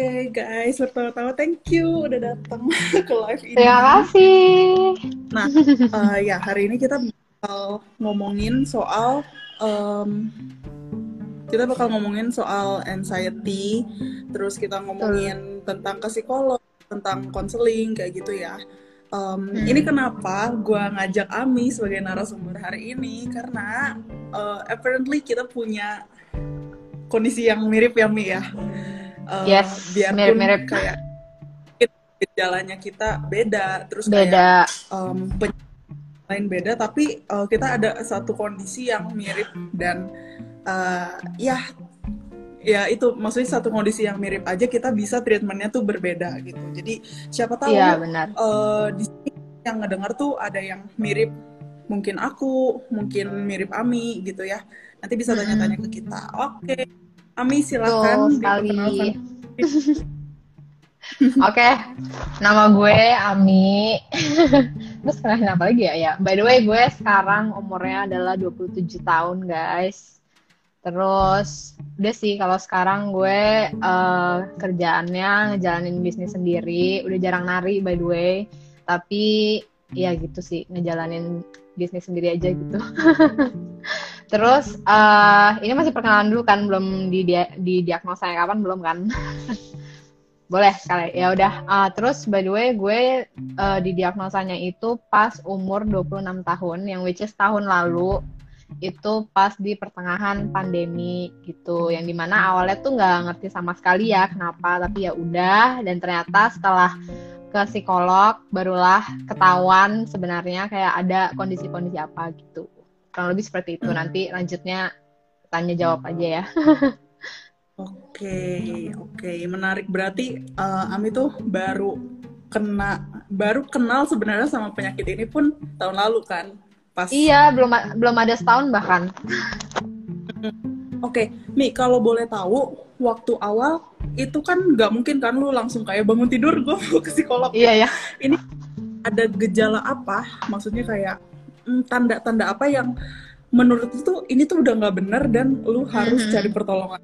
Oke guys, pertama-tama thank you udah datang ke live ini. Terima kasih. Nah, uh, ya hari ini kita bakal ngomongin soal um, kita bakal ngomongin soal anxiety, terus kita ngomongin tentang ke psikolog, tentang konseling kayak gitu ya. Um, hmm. Ini kenapa gue ngajak Ami sebagai narasumber hari ini karena uh, apparently kita punya kondisi yang mirip ya Mi ya. Uh, yes, mirip-mirip kayak jalannya kita beda, terus beda. kayak um, lain beda, tapi uh, kita ada satu kondisi yang mirip dan uh, ya ya itu maksudnya satu kondisi yang mirip aja kita bisa treatmentnya tuh berbeda gitu jadi siapa tahu ya, benar. Uh, di sini yang ngedengar tuh ada yang mirip mungkin aku mungkin mirip Ami gitu ya nanti bisa tanya-tanya ke kita oke okay. Ami silakan sekali Oke, okay. nama gue Ami. Terus kenalin apa lagi ya? Ya, by the way gue sekarang umurnya adalah 27 tahun, guys. Terus udah sih kalau sekarang gue uh, kerjaannya ngejalanin bisnis sendiri, udah jarang nari by the way. Tapi ya gitu sih ngejalanin bisnis sendiri aja gitu. Terus uh, ini masih perkenalan dulu kan, belum di, di diagnosa kapan belum kan? Boleh sekali. Ya udah. Uh, terus by the way gue uh, di diagnosanya itu pas umur 26 tahun yang which is tahun lalu itu pas di pertengahan pandemi gitu yang di mana awalnya tuh nggak ngerti sama sekali ya kenapa tapi ya udah dan ternyata setelah ke psikolog barulah ketahuan sebenarnya kayak ada kondisi-kondisi apa gitu kurang lebih seperti itu. Nanti lanjutnya tanya jawab aja ya. Oke oke. Menarik. Berarti uh, Ami tuh baru kena baru kenal sebenarnya sama penyakit ini pun tahun lalu kan? Pas iya belum belum ada setahun bahkan. Oke. Okay. Mi kalau boleh tahu waktu awal itu kan nggak mungkin kan lu langsung kayak bangun tidur gue ke psikolog. Iya ya ini ada gejala apa? Maksudnya kayak hmm, tanda-tanda apa yang menurut itu ini tuh udah nggak bener dan lu harus mm-hmm. cari pertolongan.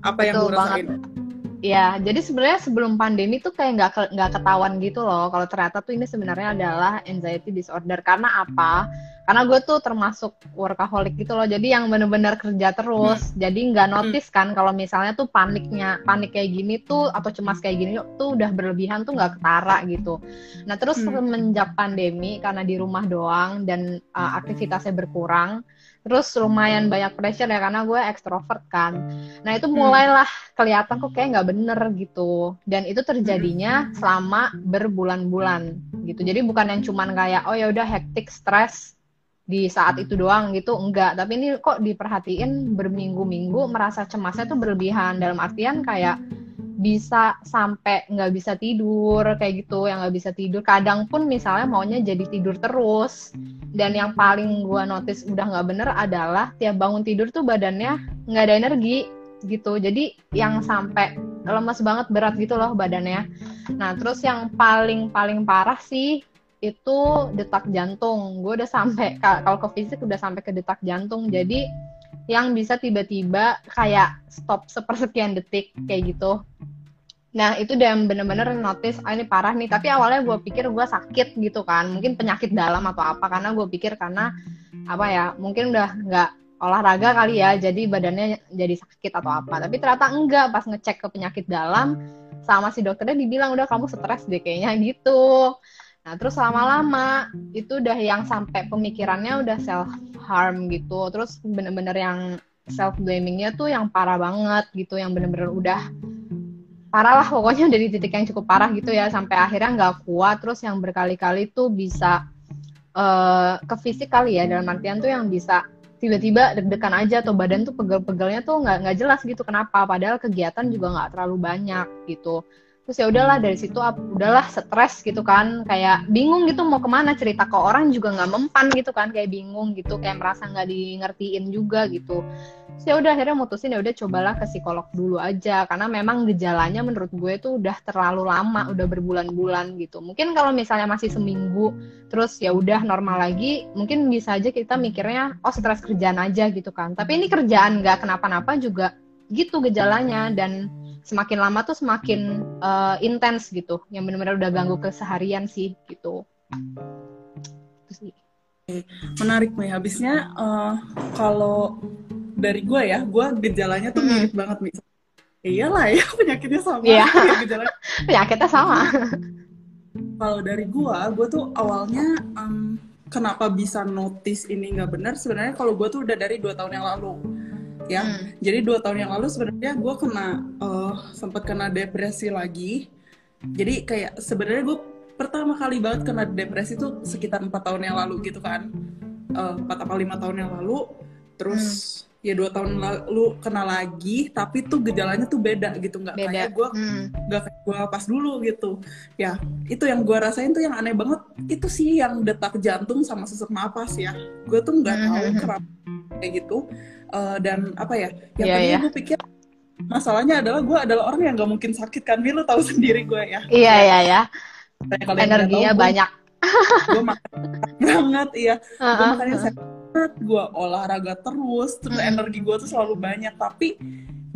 Apa yang lu rasain Ya, jadi sebenarnya sebelum pandemi tuh kayak nggak nggak ketahuan gitu loh. Kalau ternyata tuh ini sebenarnya adalah anxiety disorder. Karena apa? Karena gue tuh termasuk workaholic gitu loh. Jadi yang bener-bener kerja terus. Hmm. Jadi nggak hmm. notice kan kalau misalnya tuh paniknya, panik kayak gini tuh atau cemas kayak gini tuh udah berlebihan tuh nggak ketara gitu. Nah terus hmm. semenjak pandemi karena di rumah doang dan uh, aktivitasnya berkurang terus lumayan banyak pressure ya karena gue ekstrovert kan. Nah itu mulailah kelihatan kok kayak nggak bener gitu. Dan itu terjadinya selama berbulan-bulan gitu. Jadi bukan yang cuman kayak oh ya udah hektik stres di saat itu doang gitu. Enggak tapi ini kok diperhatiin berminggu-minggu merasa cemasnya tuh berlebihan. Dalam artian kayak bisa sampai nggak bisa tidur kayak gitu yang nggak bisa tidur. Kadang pun misalnya maunya jadi tidur terus. Dan yang paling gue notice udah nggak bener adalah tiap bangun tidur tuh badannya nggak ada energi gitu. Jadi yang sampai lemas banget berat gitu loh badannya. Nah terus yang paling paling parah sih itu detak jantung. Gue udah sampai kalau ke fisik udah sampai ke detak jantung. Jadi yang bisa tiba-tiba kayak stop sepersekian detik kayak gitu. Nah itu udah bener-bener notice, ah ini parah nih. Tapi awalnya gue pikir gue sakit gitu kan, mungkin penyakit dalam atau apa. Karena gue pikir karena apa ya, mungkin udah nggak olahraga kali ya, jadi badannya jadi sakit atau apa. Tapi ternyata enggak, pas ngecek ke penyakit dalam, sama si dokternya dibilang udah kamu stres deh kayaknya gitu. Nah, terus lama-lama itu udah yang sampai pemikirannya udah self harm gitu. Terus bener-bener yang self blamingnya tuh yang parah banget gitu, yang bener-bener udah parah lah pokoknya dari titik yang cukup parah gitu ya sampai akhirnya nggak kuat. Terus yang berkali-kali tuh bisa uh, ke fisik kali ya dalam artian tuh yang bisa tiba-tiba deg-degan aja atau badan tuh pegel-pegelnya tuh nggak nggak jelas gitu kenapa. Padahal kegiatan juga nggak terlalu banyak gitu terus ya udahlah dari situ udahlah stres gitu kan. Kayak bingung gitu mau ke mana cerita ke orang juga nggak mempan gitu kan. Kayak bingung gitu kayak merasa nggak di ngertiin juga gitu. Terus ya udah akhirnya mutusin ya udah cobalah ke psikolog dulu aja. Karena memang gejalanya menurut gue tuh udah terlalu lama udah berbulan-bulan gitu. Mungkin kalau misalnya masih seminggu terus ya udah normal lagi mungkin bisa aja kita mikirnya oh stres kerjaan aja gitu kan. Tapi ini kerjaan nggak kenapa-napa juga gitu gejalanya. Dan semakin lama tuh semakin uh, intens gitu. Yang benar-benar udah ganggu keseharian sih gitu. Itu sih. Menarik nih. Habisnya uh, kalau dari gue ya gue gejalanya tuh mirip banget nih. Iyalah ya penyakitnya sama. Iya. gejalanya. Penyakitnya sama. Kalau dari gue gue tuh awalnya um, kenapa bisa notice ini nggak benar? Sebenarnya kalau gue tuh udah dari dua tahun yang lalu ya. Hmm. jadi dua tahun yang lalu sebenarnya gue kena uh, sempat kena depresi lagi. Jadi kayak sebenarnya gue pertama kali banget kena depresi tuh sekitar empat tahun yang lalu gitu kan. Eh, empat uh, atau lima tahun yang lalu. Terus hmm. ya dua tahun lalu kena lagi tapi tuh gejalanya tuh beda gitu. Nggak kayak gue hmm. nggak kayak gue pas dulu gitu. Ya itu yang gue rasain tuh yang aneh banget. Itu sih yang detak jantung sama sesak napas ya. Gue tuh nggak tahu hmm. kenapa kayak gitu uh, dan apa ya yang yeah, yeah. gue pikir masalahnya adalah gue adalah orang yang nggak mungkin sakit kan lu tahu sendiri gue ya. Iya iya ya energinya tahu, banyak. gue makan banget iya. Uh, gue makannya uh gue olahraga terus terus mm. energi gue tuh selalu banyak. Tapi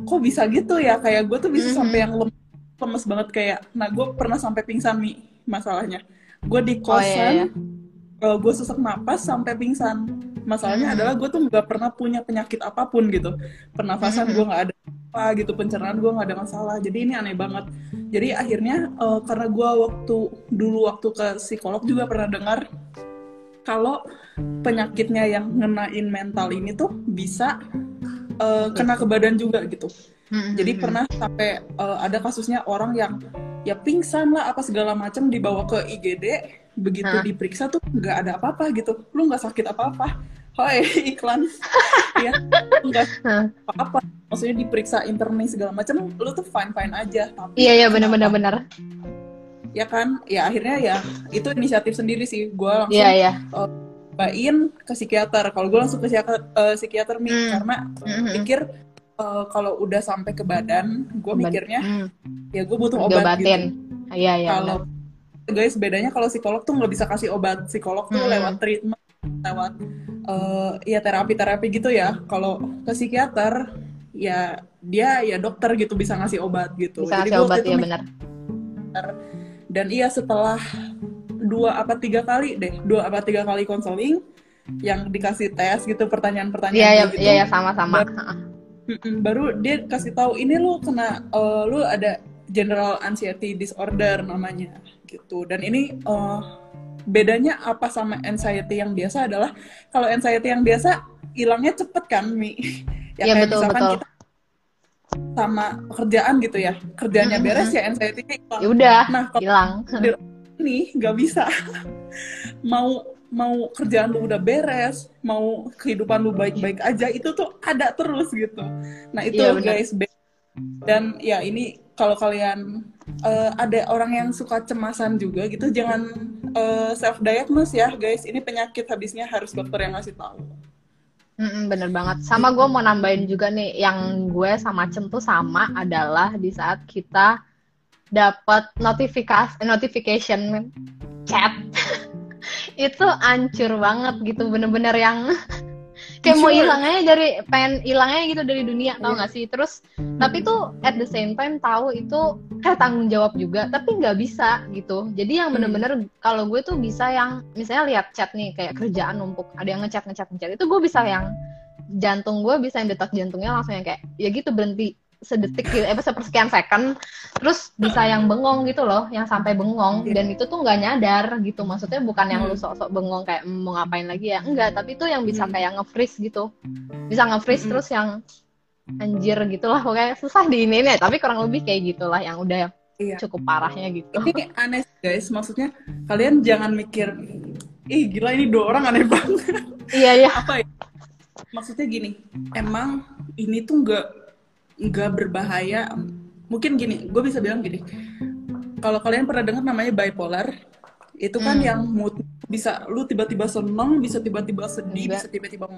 kok bisa gitu ya? Kayak gue tuh bisa mm-hmm. sampai yang lemes, lemes banget kayak nah gue pernah sampai pingsan nih masalahnya. Gue di kosan oh, iya, iya. Uh, gue sesak napas sampai pingsan masalahnya mm-hmm. adalah gue tuh nggak pernah punya penyakit apa pun gitu. Pernafasan gue nggak ada apa gitu pencernaan gue nggak ada masalah. Jadi ini aneh banget. Jadi akhirnya uh, karena gue waktu dulu waktu ke psikolog juga pernah dengar kalau penyakitnya yang ngenain mental ini tuh bisa uh, kena ke badan juga gitu. Hmm, Jadi hmm, pernah sampai uh, ada kasusnya orang yang ya pingsan lah apa segala macam dibawa ke IGD, begitu huh? diperiksa tuh nggak ada apa-apa gitu. Lu nggak sakit apa-apa. Hoi iklan, ya nggak apa-apa. Maksudnya diperiksa internis segala macam, lu tuh fine fine aja. Tapi iya iya benar-benar benar ya kan ya akhirnya ya itu inisiatif sendiri sih gue langsung yeah, yeah. Uh, bain ke psikiater kalau gue langsung ke psikiater, uh, psikiater nih hmm. karena hmm. pikir uh, kalau udah sampai ke badan gue mikirnya hmm. ya gue butuh obat gitu iya iya kalau guys bedanya kalau psikolog tuh nggak bisa kasih obat. Psikolog tuh hmm. lewat treatment lewat uh, ya terapi terapi gitu ya. Kalau ke psikiater ya dia ya dokter gitu bisa ngasih obat gitu. Bisa Jadi ngasih obat ya benar. dan iya setelah dua apa tiga kali deh dua apa tiga kali konseling yang dikasih tes gitu pertanyaan-pertanyaan iya iya gitu. iya ya, sama-sama. Baru, baru dia kasih tahu ini lu kena uh, lu ada general anxiety disorder namanya gitu. Dan ini uh, bedanya apa sama anxiety yang biasa adalah kalau anxiety yang biasa hilangnya cepet kan mi? Ya, ya kayak betul, misalkan betul. kita sama pekerjaan gitu ya. Kerjanya mm-hmm. beres ya anxiety-nya hilang. Ya udah nah hilang. ini nggak bisa. Mau mau kerjaan lu udah beres mau kehidupan lu baik-baik aja itu tuh ada terus gitu. Nah itu ya, guys dan ya ini kalau kalian uh, ada orang yang suka cemasan juga gitu jangan uh, eh, self diagnose ya. Guys ini penyakit habisnya harus dokter yang ngasih tahu. Bener banget. Sama gue mau nambahin juga nih, yang gue sama Cem tuh sama adalah di saat kita dapat notifikasi notification chat. Itu ancur banget gitu, bener-bener yang kayak mau hilang aja dari pengen hilangnya gitu dari dunia tau gak sih? Terus tapi tuh at the same time tahu itu kayak tanggung jawab juga tapi nggak bisa gitu. Jadi yang hmm. bener-bener kalau gue tuh bisa yang misalnya lihat chat nih kayak kerjaan numpuk ada yang ngechat ngechat ngechat itu gue bisa yang jantung gue bisa yang detak jantungnya langsung yang kayak ya gitu berhenti sedetik gitu, eh sepersekian second, terus bisa yang bengong gitu loh, yang sampai bengong, iya. dan itu tuh nggak nyadar gitu, maksudnya bukan yang lu hmm. sok-sok bengong kayak mau ngapain lagi ya, enggak, tapi itu yang bisa hmm. kayak nge-freeze gitu, bisa nge-freeze hmm. terus yang anjir gitu lah, pokoknya susah di ini nih, tapi kurang lebih kayak gitulah yang udah iya. cukup parahnya gitu. Ini aneh guys, maksudnya kalian jangan mikir, ih gila ini dua orang aneh banget. Iya iya. Apa ya? Maksudnya gini, emang ini tuh nggak nggak berbahaya. Mungkin gini gue bisa bilang gini. Kalau kalian pernah dengar namanya bipolar itu kan hmm. yang mood bisa lu tiba-tiba seneng bisa tiba-tiba sedih Enggak. bisa tiba-tiba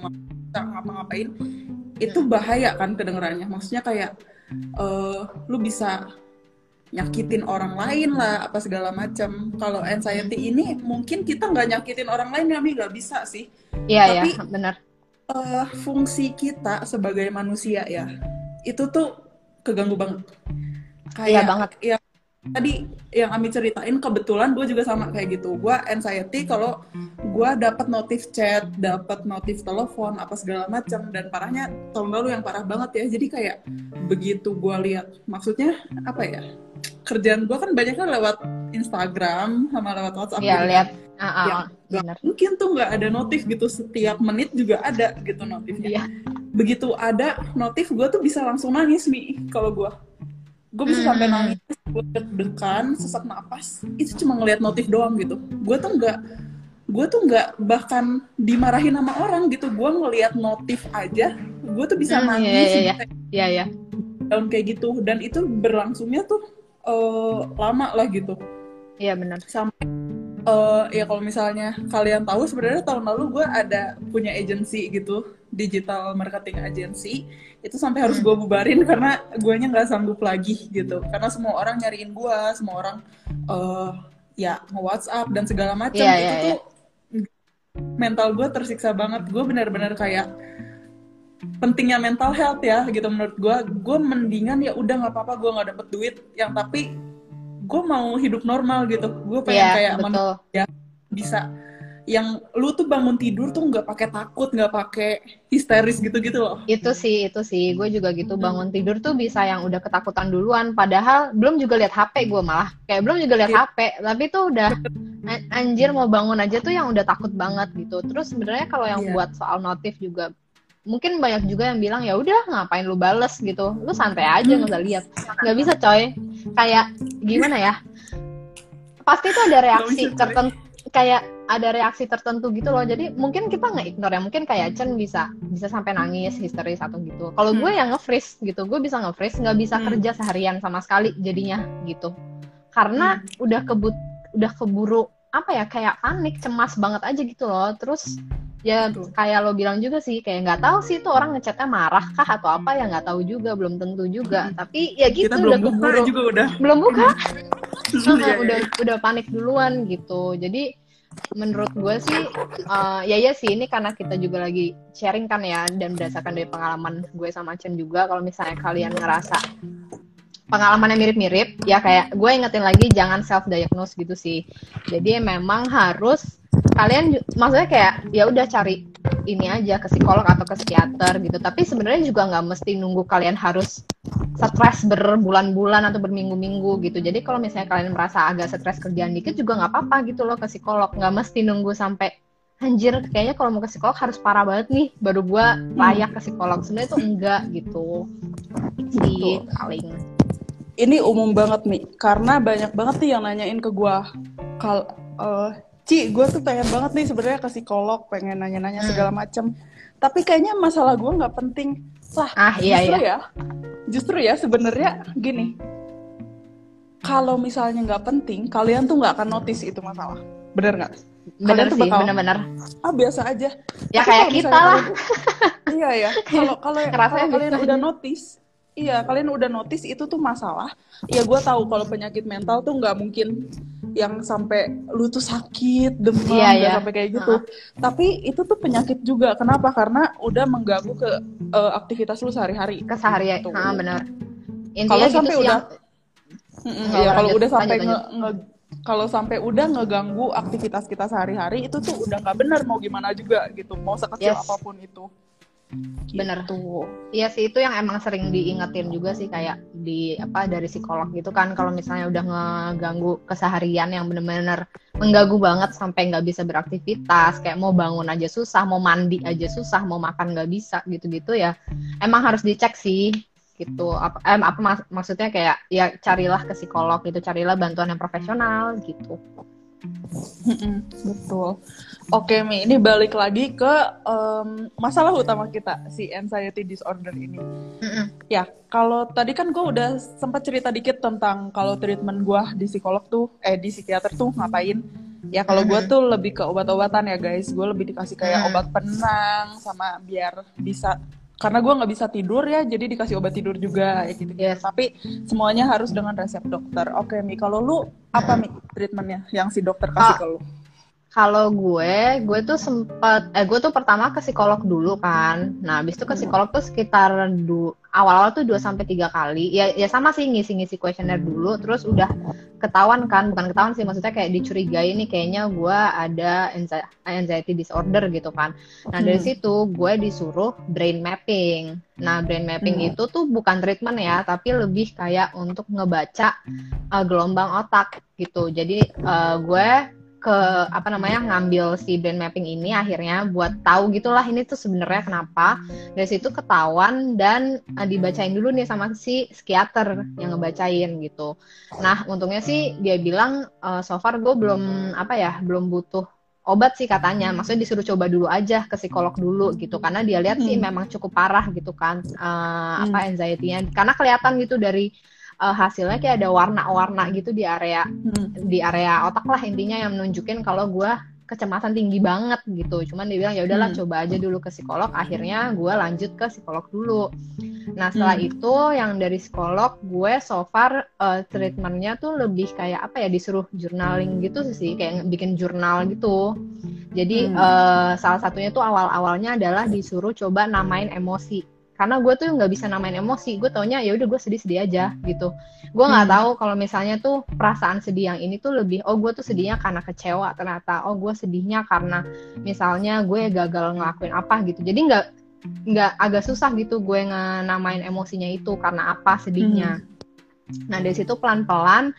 ngapa-ngapain itu hmm. bahaya kan kedengarannya. Maksudnya kayak uh, lu bisa nyakitin orang lain lah apa segala macam. Kalau anxiety ini mungkin kita nggak nyakitin orang lain ya nggak bisa sih. Iya iya benar. uh, fungsi kita sebagai manusia ya itu tuh keganggu banget kayak Iya banget. ya tadi yang Ami ceritain kebetulan gue juga sama kayak gitu gue anxiety kalau gue dapat notif chat dapat notif telepon apa segala macam dan parahnya tahun lalu yang parah banget ya jadi kayak begitu gue lihat maksudnya apa ya kerjaan gue kan banyaknya lewat Instagram sama lewat WhatsApp Iya, lihat. Ah, ah, Ya, ah, bener. mungkin tuh nggak ada notif gitu setiap menit juga ada gitu notifnya Iya. Begitu ada notif gue tuh bisa langsung nangis mi kalau gue gue bisa Hmm. sampai nangis gue deg-degan sesak napas itu cuma ngelihat notif doang gitu gue tuh nggak gue tuh nggak bahkan dimarahin sama orang gitu gue ngelihat notif aja gue tuh bisa Hmm, iya, nangis iya, iya. bisa Iya, iya. kayak gitu dan itu berlangsungnya tuh eh, lama lah gitu Iya, bener. sampai eh, ya kalau misalnya kalian tahu sebenarnya tahun lalu gue ada punya agency gitu digital marketing agency. Itu sampai harus gue bubarin karena guanya nggak sanggup lagi gitu. Karena semua orang nyariin gue semua orang eh ya nge WhatsApp dan segala macam. Iya, itu iya, tuh mental gue tersiksa banget. Gue benar-benar kayak pentingnya mental health ya gitu menurut gue gue mendingan ya udah nggak apa-apa gue nggak dapet duit. Yang tapi gue mau hidup normal gitu gue pengen Iya, kayak betul. manusia bisa yang lu tuh bangun tidur tuh nggak pakai takut nggak pakai histeris gitu-gitu loh Itu sih, itu sih. Gue juga gitu bangun tidur tuh bisa yang udah ketakutan duluan. Padahal belum juga lihat HP gue malah. Kayak belum juga lihat Iya. HP. Tapi tuh udah an- anjir mau bangun aja tuh yang udah takut banget gitu. Terus sebenarnya kalau yang Iya. buat soal notif juga mungkin banyak juga yang bilang ya udah ngapain lu bales gitu. Lu santai aja nggak usah lihat. Nggak bisa coy. Kayak gimana ya? Pasti tuh ada reaksi tertentu kayak ada reaksi tertentu gitu loh. Jadi mungkin kita nggak ignore ya. Mungkin kayak Chen bisa bisa sampai nangis, histeris atau gitu. Kalau gue yang nge-freeze gitu, gue bisa nge-freeze, nggak bisa Hmm. kerja seharian sama sekali jadinya gitu. Karena udah kebut udah keburu apa ya kayak panik, cemas banget aja gitu loh. Terus ya Betul. kayak lo bilang juga sih kayak nggak tahu sih itu orang ngechatnya marah kah atau apa ya nggak tahu juga belum tentu juga Hmm. tapi ya gitu kita udah belum buka keburu juga udah belum buka Iya, Heeh, iya, udah iya. udah panik duluan gitu jadi menurut gue sih eh, ya ya sih ini karena kita juga lagi sharing kan ya dan berdasarkan dari pengalaman gue sama Chen juga kalau misalnya kalian ngerasa pengalamannya mirip-mirip ya kayak gue ingetin lagi jangan self diagnose gitu sih. Jadi memang harus kalian maksudnya kayak ya udah cari ini aja ke psikolog atau ke psikiater gitu. Tapi sebenarnya juga nggak mesti nunggu kalian harus stres berbulan-bulan atau berminggu-minggu gitu. Jadi kalau misalnya kalian merasa agak stres kerjaan dikit juga nggak apa-apa gitu loh ke psikolog. Nggak mesti nunggu sampai anjir kayaknya kalau mau ke psikolog harus parah banget nih baru gua layak ke psikolog. Sebenarnya itu enggak gitu. Sih Betul. paling ini umum banget nih karena banyak banget nih yang nanyain ke gua kal eh, Ci, gue tuh pengen banget nih sebenarnya ke psikolog, pengen nanya-nanya Hmm. segala macem. Tapi kayaknya masalah gua nggak penting. Lah, ah iya justru iya ya, justru ya sebenarnya gini. Kalau misalnya nggak penting, kalian tuh nggak akan notice itu masalah. Bener nggak? bener sih bakal- bener-bener Ah biasa aja. ya Tapi kayak kita lah kalian- iya ya. Kalau kalau kalau kalian udah notice, iya kalian udah notice itu tuh masalah. Ya gue tahu kalau penyakit mental tuh nggak mungkin yang sampai lu tuh sakit demam Iya, iya. sampai kayak gitu. Tapi itu tuh penyakit juga. Kenapa? Karena udah mengganggu ke eh, aktivitas lu sehari-hari. keseharian Gitu. ah bener Kalau gitu sampai sih udah iya, kalau udah sampai lanjut, nge, nge- kalau sampai udah ngeganggu aktivitas kita sehari-hari itu tuh udah nggak benar mau gimana juga gitu. Mau sekecil Yes. apa pun itu. Bener. Gitu. Iya sih itu yang emang sering diingetin juga sih kayak di apa dari psikolog gitu kan kalau misalnya udah ngeganggu keseharian yang bener-bener mengganggu banget sampai nggak bisa beraktivitas kayak mau bangun aja susah mau mandi aja susah mau makan nggak bisa gitu-gitu ya emang harus dicek sih gitu apa em, apa mak- maksudnya kayak ya carilah ke psikolog gitu carilah bantuan yang profesional gitu betul. Oke Mi, ini balik lagi ke em, masalah utama kita si anxiety disorder ini. Ya, kalau tadi kan gue udah sempat cerita dikit tentang kalau treatment gue di psikolog tuh, eh di psikiater tuh ngapain. Ya kalau gue tuh lebih ke obat-obatan ya guys. Gue lebih dikasih kayak obat penenang sama biar bisa karena gue nggak bisa tidur ya, jadi dikasih obat tidur juga ya gitu. Yes. Tapi semuanya harus dengan resep dokter. Oke Mi, kalau lu apa Mi treatmentnya yang si dokter kasih Ah. ke lu? Kalau gue, gue tuh sempet, eh gue tuh pertama ke psikolog dulu kan. Nah, habis itu ke psikolog tuh sekitar du, awal-awal tuh 2 sampai tiga kali. Ya ya sama sih ngisi-ngisi kuesioner dulu, terus udah ketahuan kan, bukan ketahuan sih maksudnya kayak dicurigai nih kayaknya gue ada anxiety disorder gitu kan. Nah, dari hmm. situ gue disuruh brain mapping. Nah, brain mapping hmm. itu tuh bukan treatment ya, tapi lebih kayak untuk ngebaca uh, gelombang otak gitu. Jadi uh, gue ke apa namanya ngambil si brand mapping ini akhirnya buat tahu gitulah ini tuh sebenarnya kenapa. Dari situ ketahuan dan uh, dibacain dulu nih sama si psikiater yang ngebacain gitu. Nah untungnya sih dia bilang uh, so far gue belum apa ya belum butuh obat sih katanya. Maksudnya disuruh coba dulu aja ke psikolog dulu gitu. Karena dia lihat sih hmm. memang cukup parah gitu kan uh, apa hmm. anxiety-nya. Karena kelihatan gitu dari uh, hasilnya kayak ada warna-warna gitu di area hmm. di area otak lah intinya yang menunjukin kalau gue kecemasan tinggi banget gitu. Cuman dia bilang ya udahlah hmm. coba aja dulu ke psikolog. Akhirnya gue lanjut ke psikolog dulu. Nah setelah hmm. itu yang dari psikolog gue so far uh, treatmentnya tuh lebih kayak apa ya disuruh journaling gitu sih kayak bikin jurnal gitu. Jadi hmm. uh, salah satunya tuh awal-awalnya adalah disuruh coba namain emosi karena gue tuh nggak bisa namain emosi gue taunya ya udah gue sedih sedih aja gitu gue nggak hmm. tahu kalau misalnya tuh perasaan sedih yang ini tuh lebih oh gue tuh sedihnya karena kecewa ternyata oh gue sedihnya karena misalnya gue gagal ngelakuin apa gitu jadi nggak nggak agak susah gitu gue namain emosinya itu karena apa sedihnya hmm. nah dari situ pelan pelan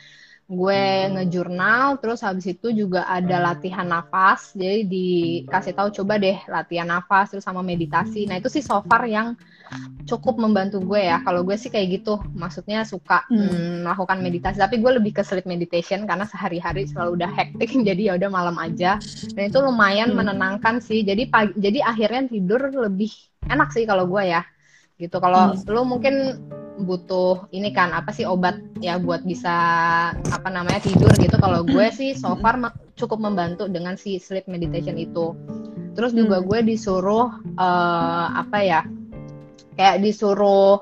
gue ngejurnal terus habis itu juga ada latihan nafas jadi dikasih tahu coba deh latihan nafas terus sama meditasi. Nah itu sih so far yang cukup membantu gue ya. Kalau gue sih kayak gitu maksudnya suka hmm. mm, melakukan meditasi. Tapi gue lebih ke sleep meditation karena sehari-hari selalu udah hektik jadi ya udah malam aja. Dan itu lumayan hmm. menenangkan sih. Jadi pagi jadi akhirnya tidur lebih enak sih kalau gue ya gitu. Kalau hmm. lu mungkin butuh ini kan apa sih obat ya buat bisa apa namanya tidur gitu. Kalau gue sih so far cukup membantu dengan si sleep meditation itu. Terus juga hmm. gue disuruh uh, apa ya kayak disuruh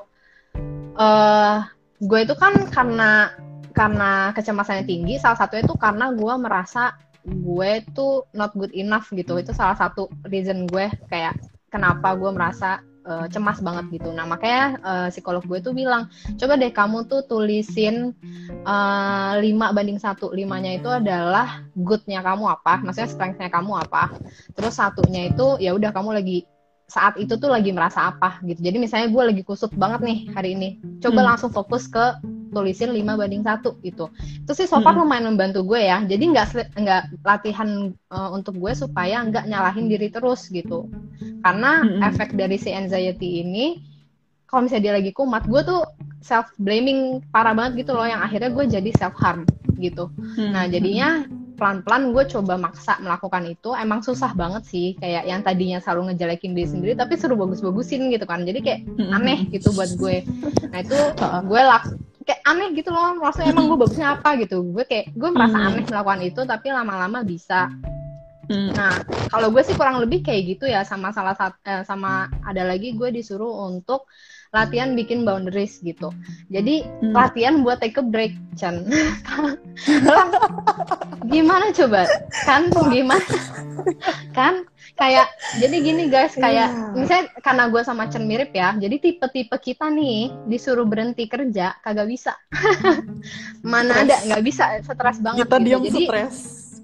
uh, gue itu kan karena karena kecemasannya tinggi salah satunya itu karena gue merasa gue tuh not good enough gitu. Itu salah satu reason gue kayak kenapa gue merasa uh, cemas banget gitu. Nah makanya uh, psikolog gue tuh bilang, coba deh kamu tuh tulisin uh, 5 banding satu. Limanya itu adalah goodnya kamu apa, maksudnya strengthnya kamu apa. Terus satunya itu ya udah kamu lagi saat itu tuh lagi merasa apa gitu. Jadi misalnya gue lagi kusut banget nih hari ini, coba hmm. langsung fokus ke tulisin 5 banding satu gitu. Itu sih so far hmm. lumayan membantu gue ya. Jadi nggak nggak latihan uh, untuk gue supaya nggak nyalahin diri terus gitu. Karena hmm. efek dari si anxiety ini kalau misalnya dia lagi kumat, gue tuh self blaming parah banget gitu loh yang akhirnya gue jadi self harm gitu. Hmm. Nah, jadinya pelan-pelan gue coba maksa melakukan itu emang susah banget sih kayak yang tadinya selalu ngejelekin diri sendiri tapi suruh bagus-bagusin gitu kan. Jadi kayak aneh gitu buat gue. Nah itu gue lak kayak aneh gitu loh maksudnya emang gue bagusnya apa gitu. Gue kayak gue merasa aneh melakukan itu tapi lama-lama bisa. Nah, kalau gue sih kurang lebih kayak gitu ya sama salah satu eh, sama ada lagi gue disuruh untuk latihan bikin boundaries gitu. Jadi hmm. latihan buat take a break, Chan. gimana coba? Kan gimana? kan kayak jadi gini guys, kayak yeah. misalnya karena gue sama Chen mirip ya. Jadi tipe-tipe kita nih disuruh berhenti kerja kagak bisa. Mana stress. ada nggak bisa, stres banget kita gitu. diam stres.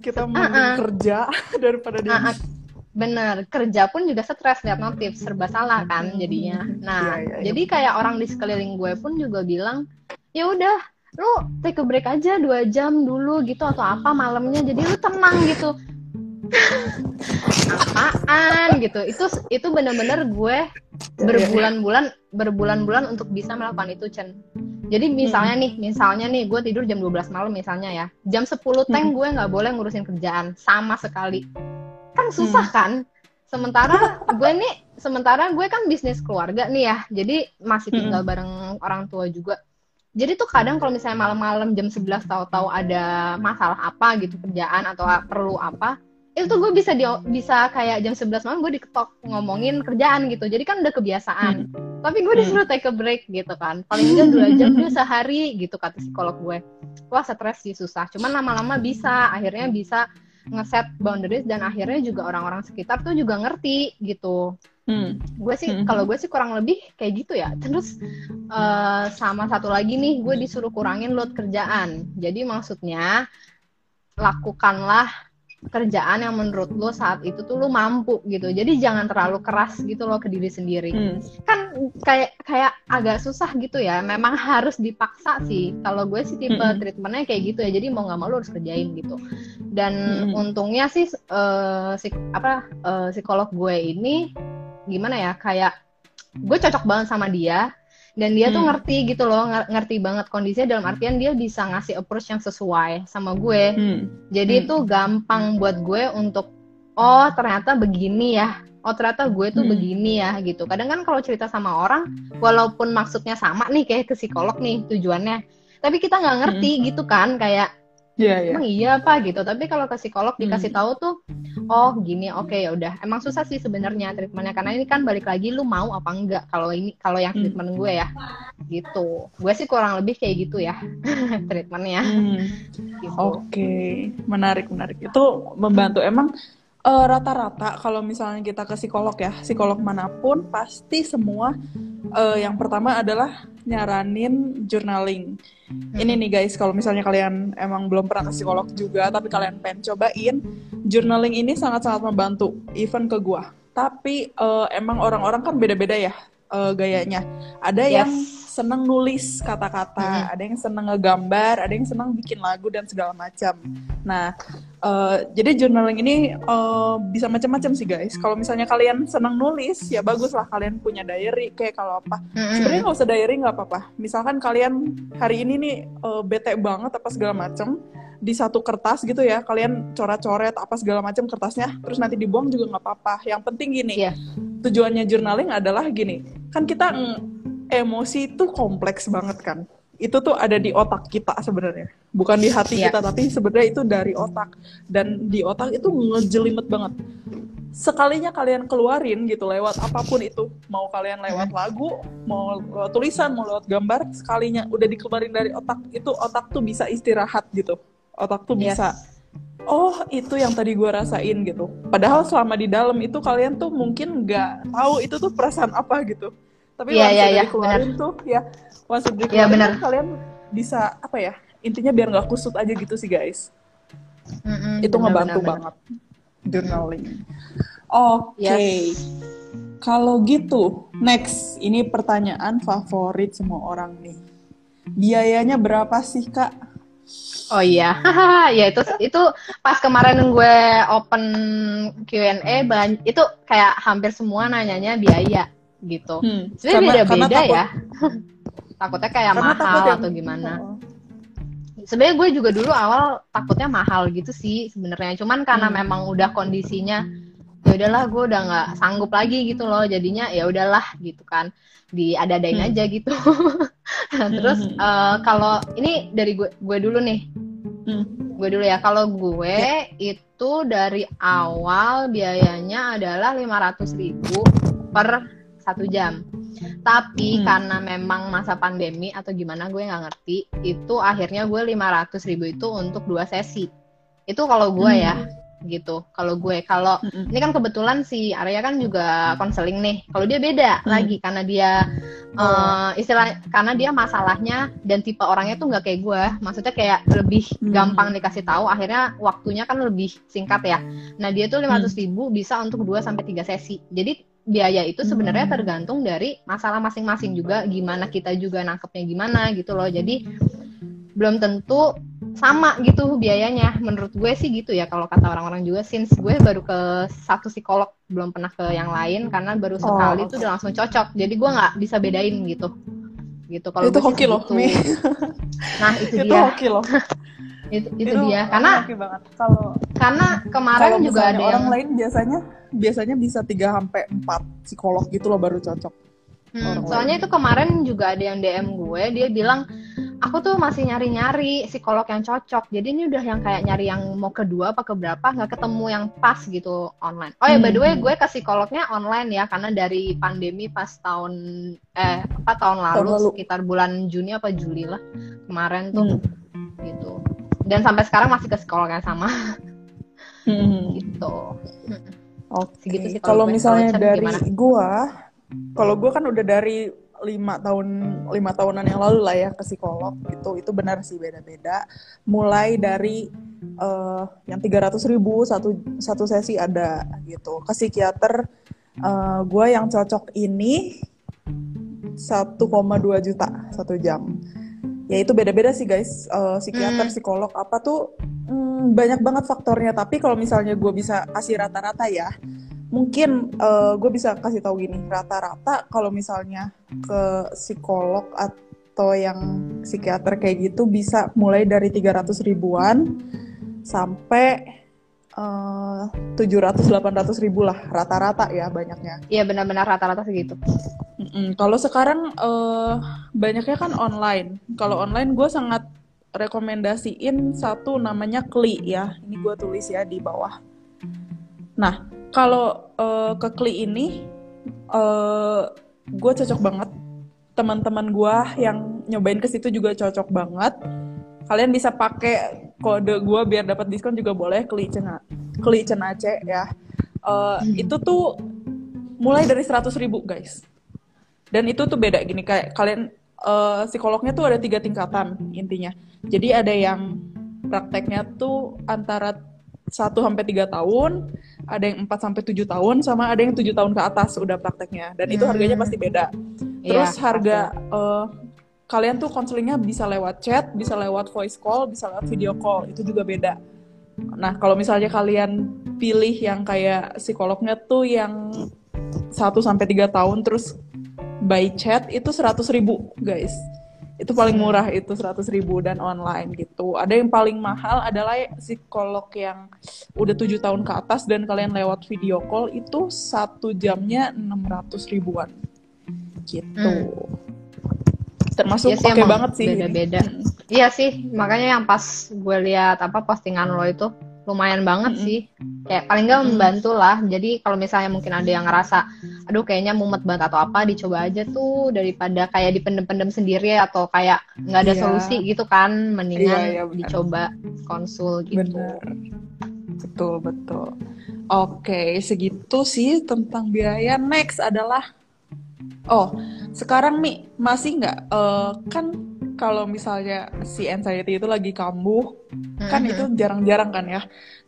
Kita mau uh -uh. kerja daripada diam. Uh -uh Bener, kerja pun juga stres lihat notif, serba salah kan jadinya. Nah, ya, ya, ya. jadi kayak orang di sekeliling gue pun juga bilang, ya udah, lu take a break aja dua jam dulu gitu atau apa malamnya, jadi lu tenang gitu. Apaan gitu? Itu itu bener-bener gue berbulan-bulan berbulan-bulan untuk bisa melakukan itu, Chen. Jadi misalnya hmm. nih, misalnya nih gue tidur jam 12 malam misalnya ya. Jam 10 teng hmm. gue nggak boleh ngurusin kerjaan sama sekali kan susah hmm. kan? Sementara gue nih sementara gue kan bisnis keluarga nih ya. Jadi masih tinggal hmm. bareng orang tua juga. Jadi tuh kadang kalau misalnya malam-malam jam 11 tahu-tahu ada masalah apa gitu kerjaan atau perlu apa itu tuh gue bisa di, bisa kayak jam 11 malam gue diketok ngomongin kerjaan gitu. Jadi kan udah kebiasaan. Hmm. tapi gue disuruh take a break gitu kan. Paling enggak dua jam dua sehari gitu kata psikolog gue. Wah stres sih susah. Cuman lama-lama bisa akhirnya bisa ngeset boundaries dan akhirnya juga orang-orang sekitar tuh juga ngerti gitu Hmm. gue sih Hmm. kalau gue sih kurang lebih kayak gitu ya terus eh, sama satu lagi nih gue disuruh kurangin load kerjaan jadi maksudnya lakukanlah kerjaan yang menurut lo saat itu tuh lo mampu gitu. Jadi jangan terlalu keras gitu loh ke diri sendiri. Hmm. kan kayak kayak agak susah gitu ya. Memang harus dipaksa sih. Kalau gue sih tipe Mm-mm. treatmentnya kayak gitu ya. Jadi mau nggak mau lo harus kerjain gitu. Dan Mm-mm. untungnya sih eh, si apa eh, psikolog gue ini gimana ya? Kayak gue cocok banget sama dia dan dia tuh Hmm. ngerti gitu loh nger- ngerti banget kondisinya dalam artian dia bisa ngasih approach yang sesuai sama gue Hmm. jadi Hmm. itu gampang buat gue untuk oh ternyata begini ya. Oh ternyata gue tuh Hmm. begini ya gitu. Kadang kan kalau cerita sama orang, walaupun maksudnya sama nih kayak ke psikolog nih tujuannya, tapi kita nggak ngerti gitu kan kayak Iya, iya. emang iya apa gitu. Tapi kalau ke psikolog dikasih Hmm. tahu tuh, oh gini oke ya udah. Emang susah sih sebenarnya treatmentnya karena ini kan balik lagi lu mau apa enggak kalau ini kalau yang Hmm. treatment gue ya gitu. Gue sih kurang lebih kayak gitu ya treatmentnya. Hmm. Gitu. Oke, menarik menarik. Itu membantu. Emang eh, rata-rata kalau misalnya kita ke psikolog ya, psikolog mana pun pasti semua eh, yang pertama adalah nyaranin journaling. Ini nih guys, kalau misalnya kalian emang belum pernah ke psikolog juga, tapi kalian pengen cobain, journaling ini sangat-sangat membantu, even ke gua. Tapi eh, emang orang-orang kan beda-beda ya eh, gayanya. Ada Yes. yang seneng nulis kata-kata, Mhm. ada yang seneng ngegambar, ada yang seneng bikin lagu dan segala macam. Nah, eh, jadi journaling ini eh, bisa macam-macam sih guys. Kalau misalnya kalian seneng nulis, ya bagus lah kalian punya diary. Kayak kalau apa, Mm-mm. sebenarnya nggak usah diary nggak apa-apa. Misalkan kalian hari ini nih eh, bete banget apa segala macam di satu kertas gitu ya, kalian coret-coret apa segala macam kertasnya, terus nanti dibuang juga nggak apa-apa. Yang penting gini, Iya. tujuannya journaling adalah gini, kan kita emosi itu kompleks banget kan. Itu tuh ada di otak kita sebenarnya, bukan di hati Iya. kita, tapi sebenarnya itu dari otak. Dan di otak itu ngejelimet banget. Sekalinya kalian keluarin gitu lewat apa pun itu, mau kalian lewat lagu, mau lewat tulisan, mau lewat gambar, sekalinya udah dikeluarin dari otak, itu otak tuh bisa istirahat gitu. Otak tuh Yes. bisa oh itu yang tadi gue rasain gitu. Padahal selama di dalam itu kalian tuh mungkin nggak tahu itu tuh perasaan apa gitu. Tapi once iya, udah iya, dikeluarin tuh ya, once udah Iya, dikeluarin benar. tuh kalian bisa apa ya? Intinya biar nggak kusut aja gitu sih guys. Mm-mm, itu benar, ngebantu benar. banget journaling. Oke. Yes. Kalau gitu, next ini pertanyaan favorit semua orang nih. Biayanya berapa sih kak? Oh iya, ya itu itu pas kemarin gue open Q&A ban- itu kayak hampir semua nanyanya biaya gitu. Hmm, Sebenarnya beda-beda takut- ya. Takutnya kayak Karena takut mahal yang- atau gimana. Oh. Sebenarnya gue juga dulu awal takutnya mahal gitu sih sebenarnya. Cuman karena Hmm. memang udah kondisinya ya udahlah gue udah nggak sanggup lagi gitu loh. Jadinya ya udahlah gitu kan. Diada-adain Hmm. aja gitu. Terus Hmm. eh, kalau ini dari gue gue dulu nih. Hmm. gue dulu ya kalau gue itu dari awal biayanya adalah 500.000 ribu per satu jam tapi Hmm. karena memang masa pandemi atau gimana gue nggak ngerti itu akhirnya gue 500.000 ribu itu untuk dua sesi itu kalau gue Hmm. ya gitu kalau gue kalau Mm-mm. ini kan kebetulan si Arya kan juga konseling nih. Kalau dia beda Hmm. lagi karena dia Oh. eh, istilah karena dia masalahnya dan tipe orangnya tuh nggak kayak gue. Maksudnya kayak lebih Hmm. gampang dikasih tahu. Akhirnya waktunya kan lebih singkat ya. Nah dia tuh 500 ribu bisa untuk 2 sampai tiga sesi. Jadi biaya itu sebenarnya Hmm. tergantung dari masalah masing-masing juga. Gimana kita juga nangkepnya gimana gitu loh. Jadi belum tentu sama gitu biayanya menurut gue sih gitu ya kalau kata orang-orang juga since gue baru ke satu psikolog belum pernah ke yang lain karena baru Oh, sekali oke. itu udah langsung cocok jadi gue nggak bisa bedain gitu gitu kalau itu hoki loh, segitu. Mi. nah itu, itu dia hoki loh. itu, itu dia karena banget. Kalau karena kemarin kalau juga ada yang orang lain biasanya biasanya bisa 3 sampai 4 psikolog gitu loh baru cocok. Hmm, orang soalnya lain. itu kemarin juga ada yang DM gue, dia bilang aku tuh masih nyari-nyari psikolog yang cocok. Jadi ini udah yang kayak nyari yang mau kedua apa keberapa nggak ketemu yang pas gitu online. Oh ya by the way Hmm. gue ke psikolognya online ya karena dari pandemi pas tahun eh apa tahun lalu, Tahun lalu. sekitar bulan Juni apa Juli lah kemarin tuh Hmm. gitu. Dan sampai sekarang masih ke psikolog yang sama. hmm. gitu oke okay. kalau misalnya dari gimana? gua kalau gua kan udah dari lima tahun lima tahunan yang lalu lah ya ke psikolog gitu itu benar sih beda-beda mulai dari uh, yang tiga ratus ribu satu satu sesi ada gitu ke psikiater uh, eh, gue yang cocok ini 1,2 juta satu jam ya itu beda-beda sih guys. Uh, psikiater hmm. psikolog apa tuh hmm, banyak banget faktornya. Tapi kalau misalnya gue bisa kasih rata-rata ya mungkin uh, gue bisa kasih tahu gini. Rata-rata kalau misalnya ke psikolog atau yang psikiater kayak gitu bisa mulai dari 300 ribuan sampai eh, tujuh ratus delapan ratus ribu lah rata-rata ya banyaknya. Iya benar-benar rata-rata segitu. Mm-mm. Kalau sekarang uh, banyaknya kan online. Kalau online gue sangat rekomendasiin satu namanya Kli ya. Ini gue tulis ya di bawah. Nah kalau uh, ke Kli ini uh, gue cocok banget teman-teman gue yang nyobain ke situ juga cocok banget kalian bisa pakai kode gue biar dapat diskon juga boleh kli cena kli cenace ya uh, hmm. itu tuh mulai dari seratus ribu guys dan itu tuh beda gini kayak kalian uh, psikolognya tuh ada tiga tingkatan intinya jadi ada yang prakteknya tuh antara 1 sampai 3 tahun, ada yang 4 sampai 7 tahun sama ada yang 7 tahun ke atas udah prakteknya dan hmm. itu harganya pasti beda. Iya, Terus yeah, harga uh, kalian tuh konselingnya bisa lewat chat, bisa lewat voice call, bisa lewat video call, itu juga beda. Nah, kalau misalnya kalian pilih yang kayak psikolognya tuh yang 1 sampai 3 tahun terus by chat itu 100 ribu guys itu paling murah itu seratus ribu dan online gitu ada yang paling mahal adalah psikolog yang udah tujuh tahun ke atas dan kalian lewat video call itu satu jamnya enam ratus ribuan gitu hmm. Termasuk iya oke okay banget sih. beda-beda. Hmm. iya sih makanya yang pas gue lihat apa postingan lo itu lumayan banget mm-hmm. sih. Kayak paling nggak membantu lah jadi kalau misalnya mungkin ada yang ngerasa aduh kayaknya mumet banget atau apa dicoba aja tuh daripada kayak dipendem-pendem sendiri atau kayak nggak ada yeah. solusi gitu kan. Mendingan yeah, yeah, dicoba konsul gitu. Bener. betul betul. Oke segitu sih tentang biaya. Next adalah oh sekarang nih masih nggak? Uh, kan kalau misalnya si anxiety itu lagi kambuh mm-hmm. kan itu jarang-jarang kan ya?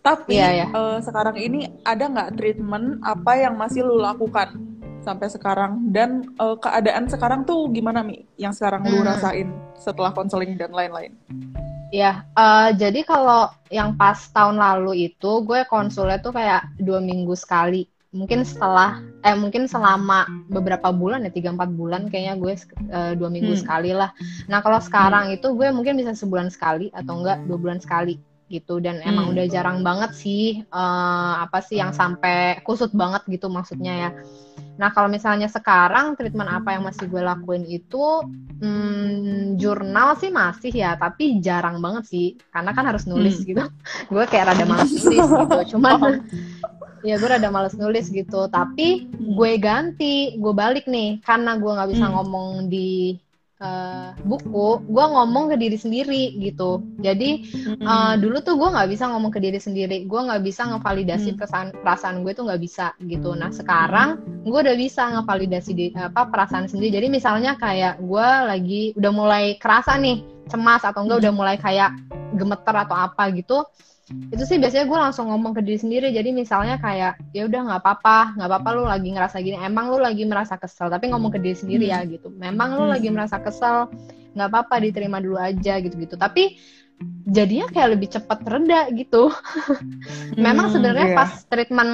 Tapi yeah, yeah. Uh, sekarang ini ada nggak treatment apa yang masih lu lakukan sampai sekarang? Dan uh, keadaan sekarang tuh gimana mi? Yang sekarang lu rasain setelah konseling dan lain-lain? Ya, uh, jadi kalau yang pas tahun lalu itu gue konsulnya tuh kayak dua minggu sekali mungkin setelah eh mungkin selama beberapa bulan ya tiga empat bulan kayaknya gue uh, dua minggu hmm. sekali lah. Nah kalau sekarang hmm. itu gue mungkin bisa sebulan sekali atau enggak dua bulan sekali gitu. Dan hmm. emang udah jarang banget sih uh, apa sih yang sampai kusut banget gitu maksudnya ya. Nah kalau misalnya sekarang treatment apa yang masih gue lakuin itu hmm, jurnal sih masih ya tapi jarang banget sih. Karena kan harus nulis hmm. gitu. Gue kayak rada malas nulis gitu. Cuman ya gue rada males nulis gitu. Tapi gue ganti gue balik nih. Karena gue nggak bisa hmm. ngomong di uh, buku gue ngomong ke diri sendiri gitu. Jadi uh, dulu tuh gue nggak bisa ngomong ke diri sendiri. Gue nggak bisa ngevalidasi hmm. perasaan perasaan gue tuh nggak bisa gitu. Nah sekarang gue udah bisa ngevalidasi di, apa perasaan sendiri. Jadi misalnya kayak gue lagi udah mulai kerasa nih cemas atau enggak udah mulai kayak gemeter atau apa gitu itu sih biasanya gue langsung ngomong ke diri sendiri. Jadi misalnya kayak ya udah nggak apa-apa. Nggak apa-apa lu lagi ngerasa gini. Emang lu lagi merasa kesel tapi ngomong ke diri sendiri ya gitu. Memang lu lagi merasa kesel. Nggak apa-apa diterima dulu aja gitu gitu tapi jadinya kayak lebih cepat reda gitu. Memang hmm, sebenarnya yeah. pas treatment